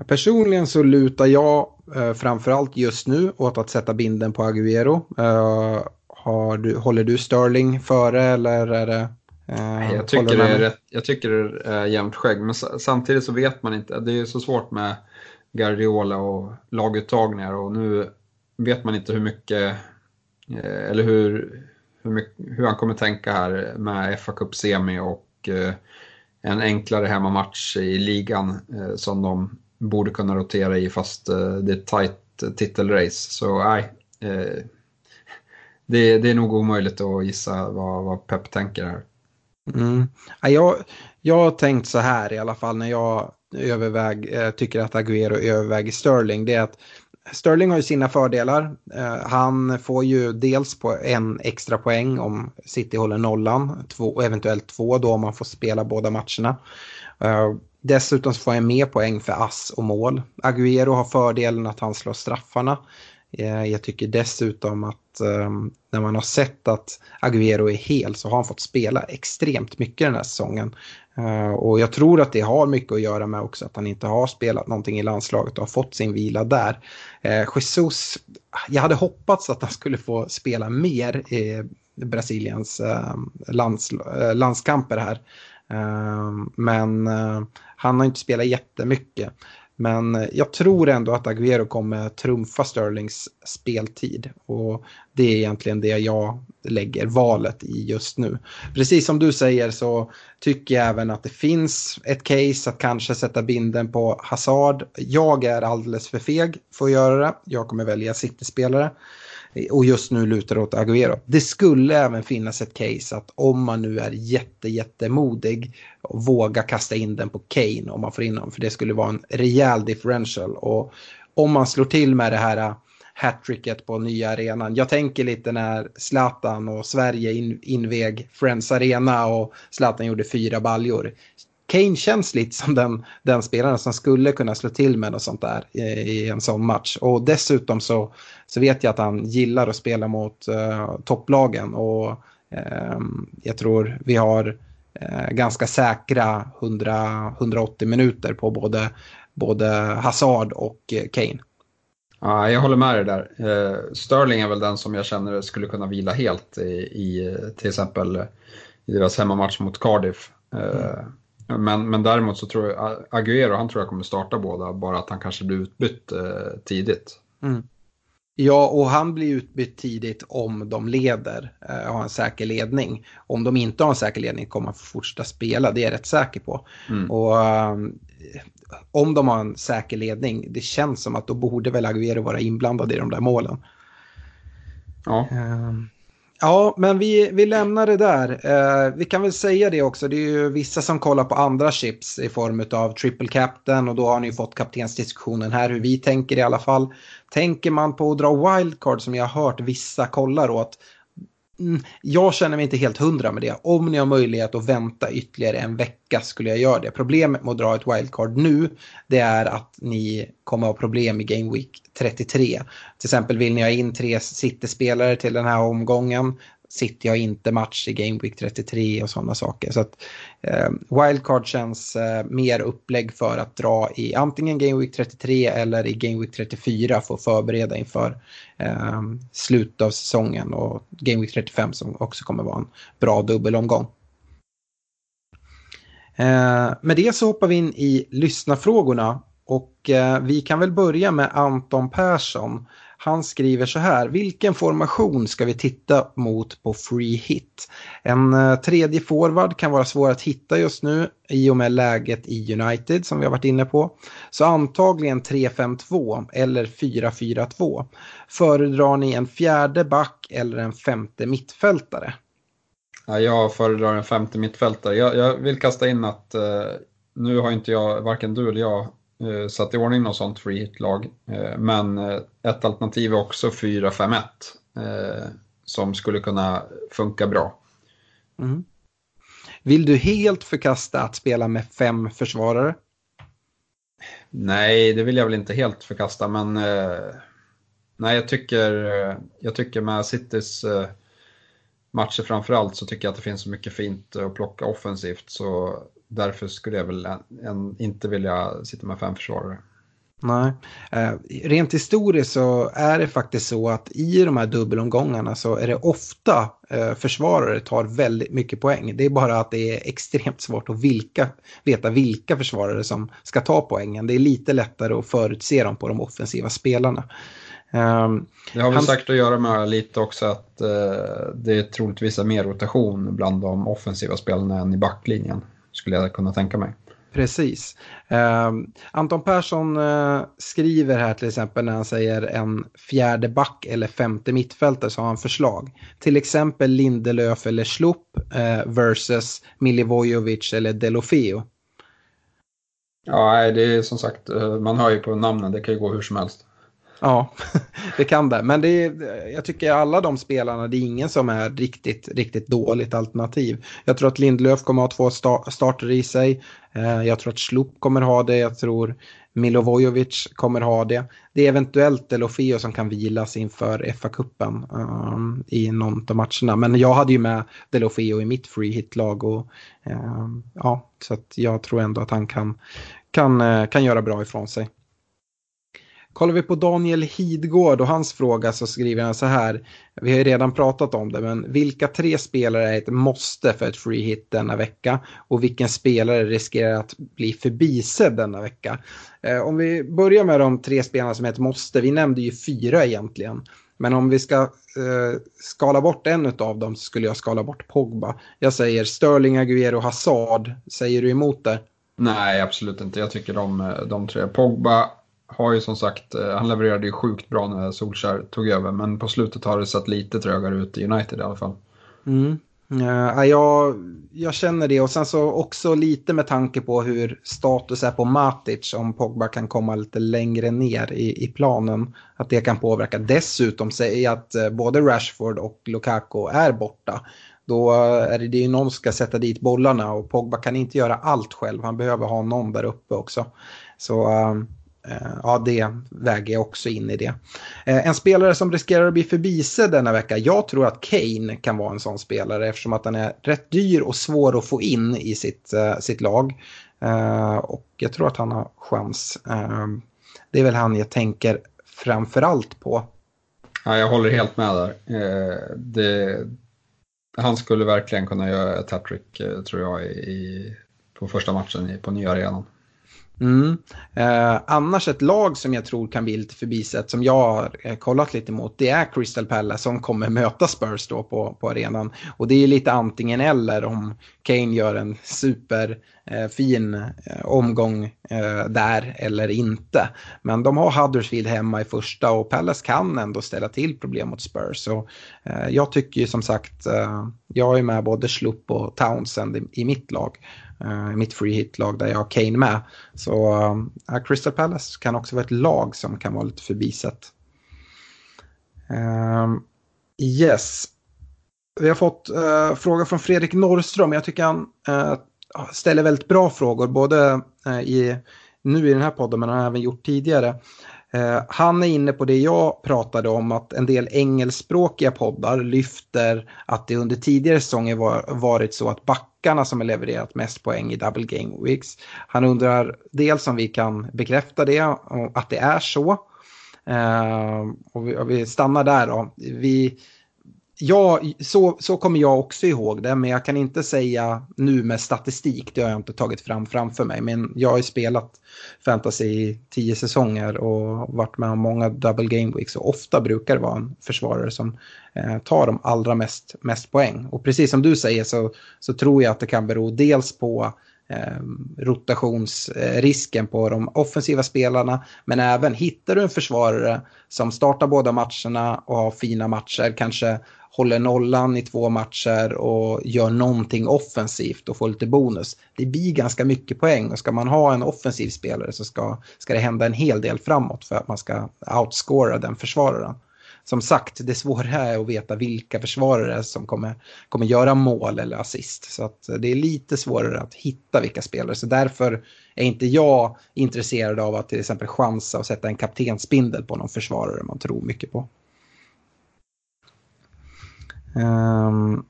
Personligen så lutar jag eh, framförallt just nu åt att sätta binden på Agüero. Eh, har du, håller du Sterling före eller är det? Eh, jag, tycker det är rätt, jag tycker det är jämnt skägg men samtidigt så vet man inte. Det är så svårt med Guardiola och laguttagningar och nu vet man inte hur mycket eh, eller hur, hur, mycket, hur han kommer tänka här med FA Cup semi och eh, en enklare hemmamatch i ligan eh, som de borde kunna rotera i fast eh, det är ett tajt titelrace. Så nej, eh, det, det är nog omöjligt att gissa vad, vad Pep tänker här. Mm. Jag, jag har tänkt så här i alla fall när jag överväg, eh, tycker att Agüero överväger Sterling. Det är att Sterling har ju sina fördelar. Eh, han får ju dels på en extra poäng om City håller nollan. Två, eventuellt två då om man får spela båda matcherna. Eh, dessutom så får jag mer poäng för ass och mål. Agüero har fördelen att han slår straffarna. Eh, jag tycker dessutom att ehm, när man har sett att Agüero är hel så har han fått spela extremt mycket den här säsongen. Eh, och jag tror att det har mycket att göra med också att han inte har spelat någonting i landslaget och har fått sin vila där. Jesus, jag hade hoppats att han skulle få spela mer i Brasiliens ehm, lands, landskamper här. Ehm, men eh, han har inte spelat jättemycket. Men jag tror ändå att Agüero kommer trumfa Sterlings speltid. Och det är egentligen det jag lägger valet i just nu. Precis som du säger så tycker jag även att det finns ett case att kanske sätta binden på Hazard. Jag är alldeles för feg för att göra det. Jag kommer välja City-spelare. Och just nu lutar det åt Agüero. Det skulle även finnas ett case att om man nu är jätte, jättemodig och våga kasta in den på Kane om man får in honom. För det skulle vara en rejäl differential. Och om man slår till med det här äh, hattricket på nya arenan. Jag tänker lite när Zlatan och Sverige in, inveg Friends Arena och Zlatan gjorde fyra baljor. Kane känns lite som den, den spelaren som skulle kunna slå till med något sånt där i, i en sån match. Och dessutom så, så vet jag att han gillar att spela mot uh, topplagen och uh, jag tror vi har uh, ganska säkra 100, 180 minuter på både, både Hazard och Kane. Ja, jag håller med dig där. Sterling är väl den som jag känner skulle kunna vila helt i, i till exempel i deras hemmamatch mot Cardiff. Mm. Men, men däremot så tror jag Agüero, han tror jag kommer starta båda, bara att han kanske blir utbytt eh, tidigt. Mm. Ja, och han blir utbytt tidigt om de leder, eh, har en säker ledning. Om de inte har en säker ledning kommer han fortsätta spela, det är jag rätt säker på. Mm. Och um, om de har en säker ledning, det känns som att då borde väl Agüero vara inblandad i de där målen. Ja. Um, Ja, men vi, vi lämnar det där. Eh, vi kan väl säga det också, det är ju vissa som kollar på andra chips i form av triple captain och då har ni fått kaptensdiskussionen här hur vi tänker i alla fall. Tänker man på att dra wildcard som jag har hört vissa kollar åt, Mm, jag känner mig inte helt hundra med det. Om ni har möjlighet att vänta ytterligare en vecka skulle jag göra det. Problemet med att dra ett wildcard nu det är att ni kommer att ha problem i Game Week 33. Till exempel vill ni ha in tre City-spelare till den här omgången. City har inte match i Game Week 33 och sådana saker. Så att eh, Wildcard känns eh, mer upplägg för att dra i antingen Game Week 33 eller i Game Week 34 för att förbereda inför eh, slutet av säsongen och Game Week 35 som också kommer vara en bra dubbelomgång. Eh, med det så hoppar vi in i lyssnarfrågorna och eh, vi kan väl börja med Anton Persson. Han skriver så här, vilken formation ska vi titta mot på free hit? En eh, tredje forward kan vara svår att hitta just nu i och med läget i United som vi har varit inne på. Så antagligen 3-5-2 eller 4-4-2. Föredrar ni en fjärde back eller en femte mittfältare? Ja, jag föredrar en femte mittfältare. Jag, jag vill kasta in att eh, nu har inte jag, varken du eller jag, satt i ordning något sånt free hit-lag. Eh, men eh, ett alternativ är också 4-5-1 som skulle kunna funka bra. Mm. Vill du helt förkasta att spela med fem försvarare? Nej, det vill jag väl inte helt förkasta, men nej, jag tycker, jag tycker med Citys matcher framförallt så tycker jag att det finns så mycket fint att plocka offensivt så därför skulle jag väl en, inte vilja sitta med fem försvarare. Nej, eh, rent historiskt så är det faktiskt så att i de här dubbelomgångarna så är det ofta eh, försvarare tar väldigt mycket poäng. Det är bara att det är extremt svårt att vilka, veta vilka försvarare som ska ta poängen. Det är lite lättare att förutse dem på de offensiva spelarna. Um, det har väl han... sagt att göra med lite också att uh, det är troligtvis mer rotation bland de offensiva spelarna än i backlinjen skulle jag kunna tänka mig. Precis. Eh, Anton Persson eh, skriver här till exempel när han säger en fjärde back eller femte mittfältare så har han förslag. Till exempel Lindelöf eller Slupp eh, versus Milivojevic eller Delofeo. Ja, det är som sagt, eh, man hör ju på namnen, det kan ju gå hur som helst. Ja, det kan det. Men det är, jag tycker alla de spelarna, det är ingen som är riktigt, riktigt dåligt alternativ. Jag tror att Lindlöf kommer att ha två starter i sig. Eh, jag tror att Slupp kommer ha det. Jag tror Milovojevic kommer ha det. Det är eventuellt Delofeo som kan vilas inför FA-cupen um, ehm, i någon av matcherna. Men jag hade ju med Delofeo i mitt free hit-lag. Um, ja, så att jag tror ändå att han kan, kan, eh, kan göra bra ifrån sig kollar vi på Daniel Hidgård och hans fråga så skriver han så här. Vi har ju redan pratat om det, men vilka tre spelare är ett måste för ett free hit denna vecka? Och vilken spelare riskerar att bli förbisedd denna vecka? Eh, om vi börjar med de tre spelarna som är ett måste, vi nämnde ju fyra egentligen. Men om vi ska eh, skala bort en av dem så skulle jag skala bort Pogba. Jag säger Sterling, Aguero, Hazard. Säger du emot det? Nej, absolut inte. Jag tycker de, de tre. Pogba har ju som sagt, eh, han levererade ju sjukt bra när Solskär tog över, men på slutet har det sett lite trögare ut i United i alla fall. Mm. Uh, jag, jag känner det och sen så också lite med tanke på hur status är på Matic om Pogba kan komma lite längre ner i, i planen. Att det kan påverka. Dessutom säger att eh, både Rashford och Lukaku är borta. Då är det, ju någon som ska sätta dit bollarna och Pogba kan inte göra allt själv. Han behöver ha någon där uppe också. Så ehm, Eh, ja, det väger jag också in i det. Eh, en spelare som riskerar att bli förbisedd denna vecka, jag tror att Kane kan vara en sån spelare eftersom att han är rätt dyr och svår att få in i sitt, eh, sitt lag. Och jag tror att han har chans. Det är väl han jag tänker framförallt på. Ja, jag håller helt med där. Det, han skulle verkligen kunna göra ett hattrick tror jag i, på första matchen på nya arenan. Mm. Eh, annars ett lag som jag tror kan bli lite förbisett som jag har eh, kollat lite mot det är Crystal Palace som kommer möta Spurs då på, på arenan. Och det är lite antingen eller om Kane gör en superfin eh, eh, omgång eh, där eller inte. Men de har Huddersfield hemma i första och Palace kan ändå ställa till problem mot Spurs. Så, eh, jag tycker ju som sagt, eh, jag är med både Slupp och Townsend i, i mitt lag uh, mitt free hit-lag där jag har Kane med. Så uh, Crystal Palace kan också vara ett lag som kan vara lite förbisett. Uh, ehm, yes. Vi har fått eh, uh, fråga från Fredrik Norrström. Jag tycker han eh, ställer väldigt bra frågor, både i, nu i den här podden men han har även gjort tidigare. Han är inne på det jag pratade om att en del engelskspråkiga poddar lyfter att det under tidigare säsonger var, varit så att back backarna som har levererat mest poäng i double game weeks. Han undrar dels om vi kan bekräfta det, att det är så. Uh, och, vi, och vi, stannar där då. Vi, ja, så, så kommer jag också ihåg det, men jag kan inte säga nu med statistik, det har jag inte tagit fram framför mig. Men jag har ju spelat fantasy i tio säsonger och varit med om många double game weeks och ofta brukar det vara en försvarare som eh, tar de allra mest, mest poäng. Och precis som du säger så, så tror jag att det kan bero dels på eh, Ehm, rotationsrisken på de offensiva spelarna. Men även hittar du en försvarare som startar båda matcherna och har fina matcher, kanske håller nollan i två matcher och gör någonting offensivt och får lite bonus. Det blir ganska mycket poäng och ska man ha en offensiv spelare så ska, ska det hända en hel del framåt för att man ska outscora den försvararen. Som sagt, det svåra är att veta vilka försvarare som kommer, kommer göra mål eller assist. Så att det är lite svårare att hitta vilka spelare. Så därför är inte jag intresserad av att till exempel chansa och sätta en kaptensbindel på någon försvarare man tror mycket på. Um,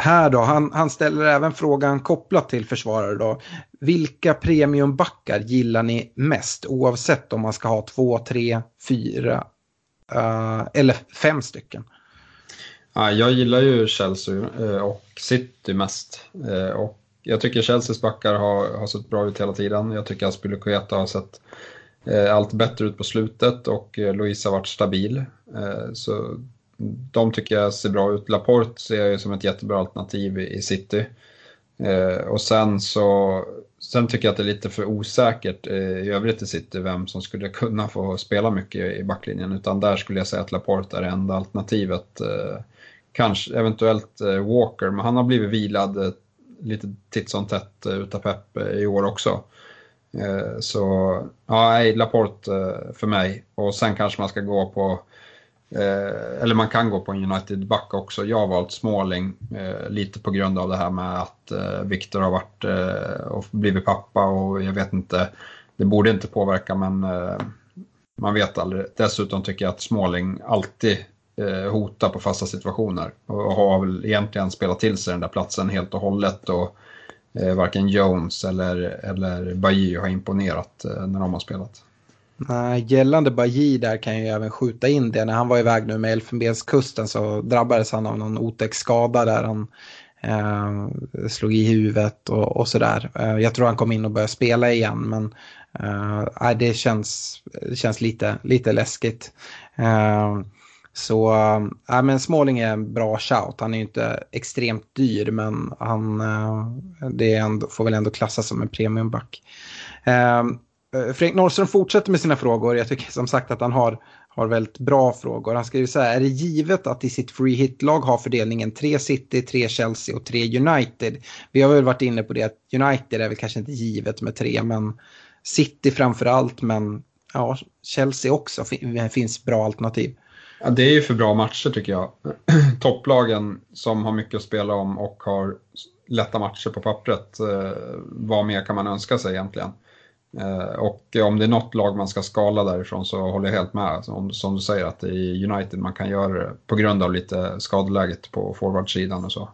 här då, han, han, ställer även frågan kopplat till försvarare då. Vilka premiumbackar gillar ni mest oavsett om man ska ha två, tre, fyra uh, Eh, eller fem stycken? Ja, jag gillar ju Chelsea eh, och City mest. Eh, och jag tycker Chelseas backar har, har sett bra ut hela tiden. Jag tycker Aspilicueta har sett allt bättre ut på slutet och Louise har varit stabil. Så de tycker jag ser bra ut. Laporte ser jag ju som ett jättebra alternativ i City. Och sen så sen tycker jag att det är lite för osäkert eh, i övrigt i City vem som skulle kunna få spela mycket i backlinjen. Utan där skulle jag säga att Laporte är det enda alternativet. Eh, kanske eventuellt eh, Walker, men han har blivit vilad eh, lite titt som tätt eh, utav Pep eh, i år också. Så ja, Laporte för mig. Och sen kanske man ska gå på Eh, eller man kan gå på en United-back också. Jag har valt Småling eh, lite på grund av det här med att eh, Viktor har varit eh, och blivit pappa och jag vet inte, det borde inte påverka men eh, man vet aldrig. Dessutom tycker jag att Småling alltid eh, hotar på fasta situationer och har väl egentligen spelat till sig den där platsen helt och hållet. Och, varken Jones eller, eller Bajy har imponerat när de har spelat. Nej, gällande Bajir där kan jag ju även skjuta in det. När han var iväg nu med Elfenbenskusten så drabbades han av någon otäck skada där han eh, slog i huvudet och, och sådär. Eh, jag tror han kom in och började spela igen men eh, det, känns, känns lite, lite läskigt. Eh, så äh, men Småling är en bra shout. Han är ju inte extremt dyr men han äh, det ändå, får väl ändå klassas som en premiumback. Äh, Eh, Fredrik Norrström fortsätter med sina frågor. Jag tycker som sagt att han har, har väldigt bra frågor. Han skriver så här, är det givet att i sitt free hit-lag har fördelningen 3 City, 3 Chelsea och 3 United? Vi har väl varit inne på det att United är väl kanske inte givet med 3. men City framför allt, men ja, Chelsea också finns bra alternativ. Ja, det är ju för bra matcher tycker jag. Topplagen som har mycket att spela om och har lätta matcher på pappret, eh, vad mer kan man önska sig egentligen? Eh, och om det är något lag man ska skala därifrån så håller jag helt med. Alltså, som, som du säger att det är United man kan göra det på grund av lite skadeläget på forwardsidan och så.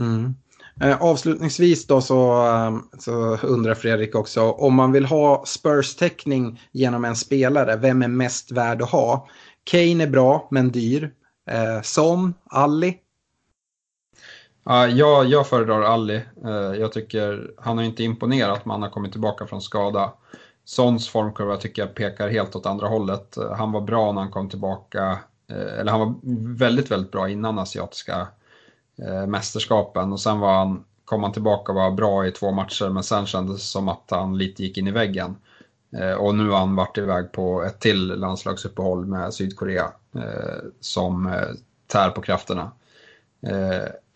Mm. Eh, avslutningsvis då så, eh, så undrar Fredrik också om man vill ha Spurs-täckning genom en spelare, vem är mest värd att ha? Kane är bra men dyr. Eh, Son, Ali. Jag, jag föredrar Ali. Eh, jag tycker han har inte imponerat men han har kommit tillbaka från skada. Sons formkurva tycker jag pekar helt åt andra hållet. Eh, han var bra när han kom tillbaka, eh, eller han var väldigt, väldigt bra innan asiatiska mästerskapen och sen var han, kom han tillbaka och var bra i två matcher men sen kändes det som att han lite gick in i väggen. Och nu har han varit iväg på ett till landslagsuppehåll med Sydkorea som tär på krafterna.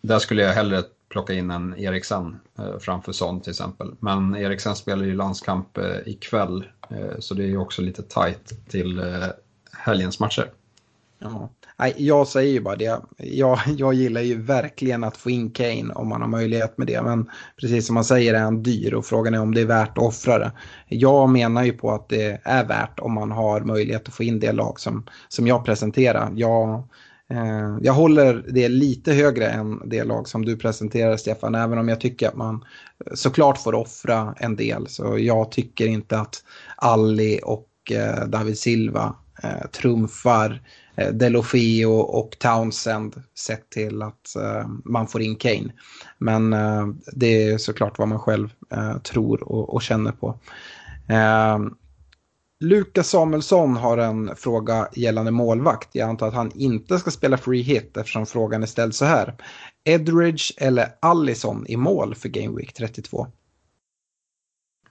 Där skulle jag hellre plocka in en Eriksen eh, framför Son till exempel. Men Eriksen spelar ju landskamp eh, ikväll eh, så det är ju också lite tight till helgens matcher. Ja. Jag säger ju bara det. Jag, jag gillar ju verkligen att få in Kane om man har möjlighet med det. Men precis som man säger är han dyr och frågan är om det är värt att offra det. Jag menar ju på att det är värt om man har möjlighet att få in det lag som, som jag presenterar. Jag, Eh, jag håller det lite högre än det lag som du presenterar Stefan. Även om jag tycker att man eh, såklart får offra en del. Så jag tycker inte att Alli och eh, David Silva trumfar Delofeo och Townsend sett till att man får in Kane. Men det är såklart vad man själv tror och, känner på. Lukas Samuelsson har en fråga gällande målvakt. Jag antar att han inte ska spela free hit eftersom frågan är ställd så här. Edridge eller Allison i mål för Game Week 32?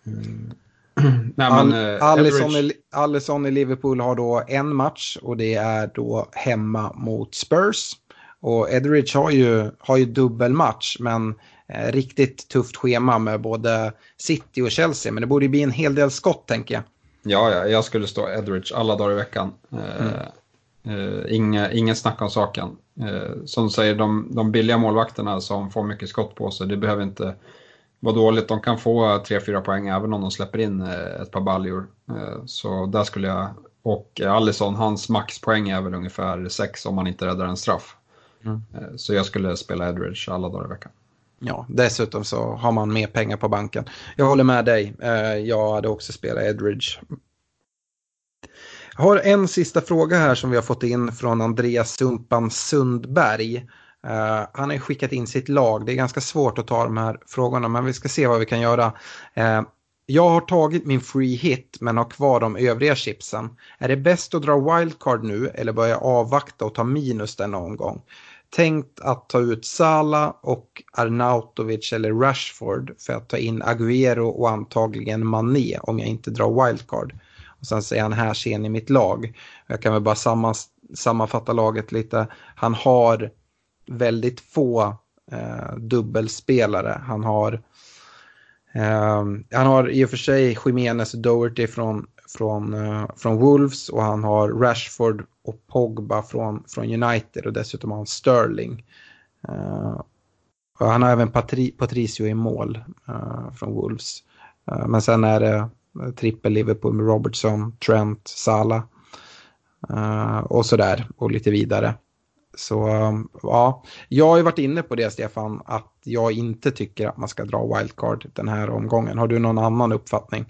Mm. Nej, men, eh, Allison, i, Allison i Liverpool har då en match och det är då hemma mot Spurs. Och Edridge har ju, har ju dubbelmatch men eh, riktigt tufft schema med både City och Chelsea. Men det borde bli en hel del skott tänker jag. Ja, ja jag skulle stå Edridge alla dagar i veckan. Eh, mm. Uh, inga, ingen snack om saken. Uh, som säger, de, de billiga målvakterna som får mycket skott på sig, det behöver inte vara dåligt. De kan få 3-4 poäng även om de släpper in ett par baljor. Eh, så där skulle jag, och Allison, hans maxpoäng är väl ungefär 6 om man inte räddar en straff. Mm. Så jag skulle spela Edridge alla dagar i veckan. Ja, dessutom så har man mer pengar på banken. Jag håller med dig. Eh, jag hade också spelat Edridge. Jag har en sista fråga här som vi har fått in från Andreas Sumpan Sundberg. Uh, han har skickat in sitt lag. Det är ganska svårt att ta de här frågorna men vi ska se vad vi kan göra. Uh, jag har tagit min free hit men har kvar de övriga chipsen. Är det bäst att dra wildcard nu eller börja avvakta och ta minus denna omgång? Tänkt att ta ut Sala och Arnautovic eller Rashford för att ta in Agüero och antagligen Mané om jag inte drar wildcard. Och sen säger han här ser ni mitt lag. Jag kan väl bara sammanfatta laget lite. Han har väldigt få eh, dubbelspelare. Han har, eh, han har i och för sig Jiménez och Doherty från, från, eh, från Wolves och han har Rashford och Pogba från, från United och dessutom har han Sterling. Eh, han har även Patri Patricio i mål eh, från Wolves. Men sen är det trippel Liverpool med Robertson, Trent, Salah och sådär och lite vidare. Så ja, jag har ju varit inne på det Stefan, att jag inte tycker att man ska dra wildcard den här omgången. Har du någon annan uppfattning?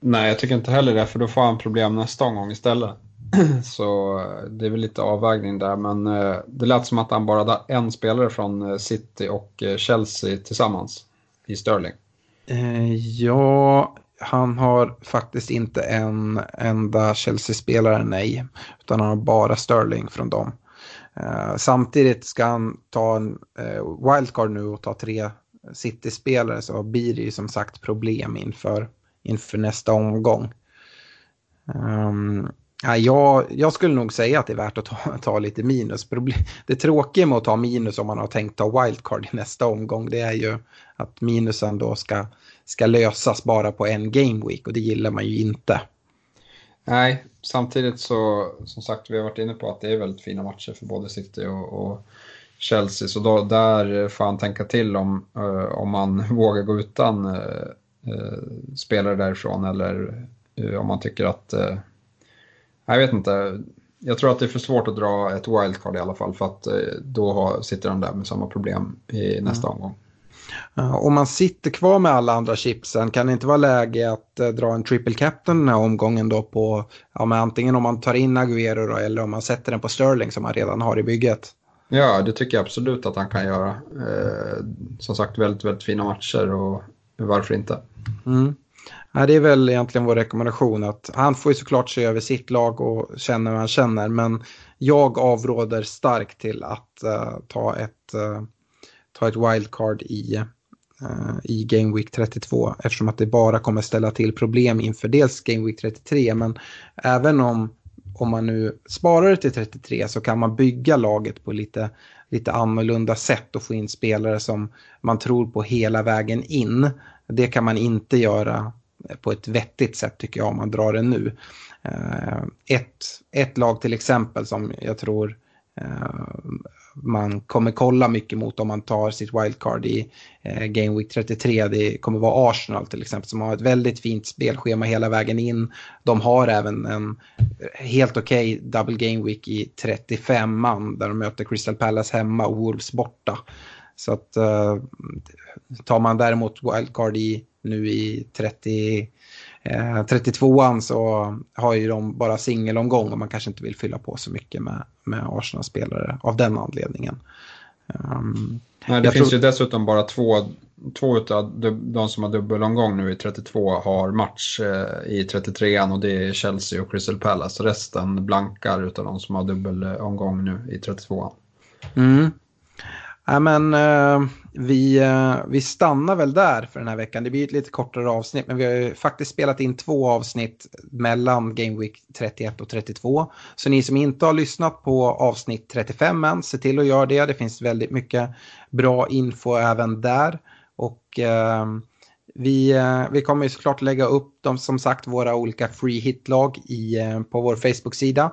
Nej, jag tycker inte heller det, för då får han problem nästa omgång istället. Så eh, det är väl lite avvägning där, men eh, det lät som att han bara hade en spelare från eh, City och Chelsea tillsammans i Sterling. Ja, han har faktiskt inte en enda Chelsea-spelare, nej. Utan han har bara Sterling från dem. Samtidigt ska han ta en wildcard nu och ta tre City-spelare så blir det ju som sagt problem inför, inför nästa omgång. Um, ja, jag, jag, skulle nog säga att det är värt att ta, ta lite minus. Det tråkiga med att ta minus om man har tänkt ta wildcard i nästa omgång det är ju att minusen då ska ska lösas bara på en game week och det gillar man ju inte. Nej, samtidigt så som sagt vi har varit inne på att det är väldigt fina matcher för både City och, och Chelsea så då, där får han tänka till om, eh, om man vågar gå utan eh, spelare därifrån eller om man tycker att, jag vet inte, jag tror att det är för svårt att dra ett wildcard i alla fall för att då har, sitter han där med samma problem i nästa mm. omgång. Om man sitter kvar med alla andra chipsen kan det inte vara läge att eh, dra en triple captain den här omgången då på, ja men antingen om man tar in Agüero då eller om man sätter den på Sterling som man redan har i bygget. Ja, det tycker jag absolut att han kan göra. Eh, som sagt, väldigt, väldigt fina matcher och varför inte? Mm. Nej, det är väl egentligen vår rekommendation att han får ju såklart se över sitt lag och känna vad han känner men jag avråder starkt till att uh, ta ett uh, ta ett wildcard i, uh, i Game Week 32 eftersom att det bara kommer ställa till problem inför dels Game Week 33 men även om, om man nu sparar det till 33 så kan man bygga laget på lite, lite annorlunda sätt att få in spelare som man tror på hela vägen in. Det kan man inte göra på ett vettigt sätt tycker jag om man drar det nu. Eh, ett, ett lag till exempel som jag tror eh, man kommer kolla mycket mot om man tar sitt wildcard i eh, Game Week 33. Det kommer vara Arsenal till exempel som har ett väldigt fint spelschema hela vägen in. De har även en eh, helt okej okay double Game Week i 35 man där de möter Crystal Palace hemma och Wolves borta. Så att eh, tar man däremot wildcard i nu i 30 Eh, 32an så har ju de bara singelomgång och man kanske inte vill fylla på så mycket med, med Arsenal-spelare av den anledningen. Um, Nej, det finns tror... ju dessutom bara två, två av de som har dubbelomgång nu i 32 har match eh, i 33an och det är Chelsea och Crystal Palace. Resten blankar utav de som har dubbelomgång nu i 32an. Mm. Ja, men, uh, vi, uh, vi stannar väl där för den här veckan. Det blir ett lite kortare avsnitt, men vi har ju faktiskt spelat in två avsnitt mellan Game Week 31 och 32. Så ni som inte har lyssnat på avsnitt 35 än, se till att göra det. Det finns väldigt mycket bra info även där. Och uh, vi, vi kommer ju såklart lägga upp de, som sagt våra olika free hit-lag på vår Facebook-sida.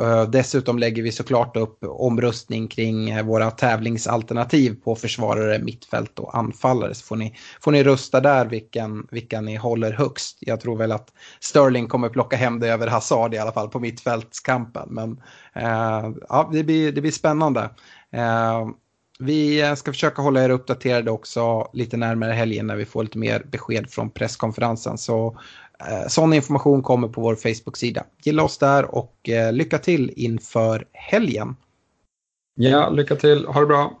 Eh, dessutom lägger vi såklart upp omröstning kring eh, våra tävlingsalternativ på försvarare, mittfält och anfallare. Så får ni, får ni rösta där vilken, vilka ni håller högst. Jag tror väl att Sterling kommer plocka hem det över Hazard i alla fall på mittfältskampen. Men eh, ja, det, blir, det blir spännande. Eh, vi ska försöka hålla er uppdaterade också lite närmare helgen när vi får lite mer besked från presskonferensen. Så Eh, sån information kommer på vår Facebook-sida. Gilla oss där och eh, lycka till inför helgen. Ja, lycka till. Ha det bra.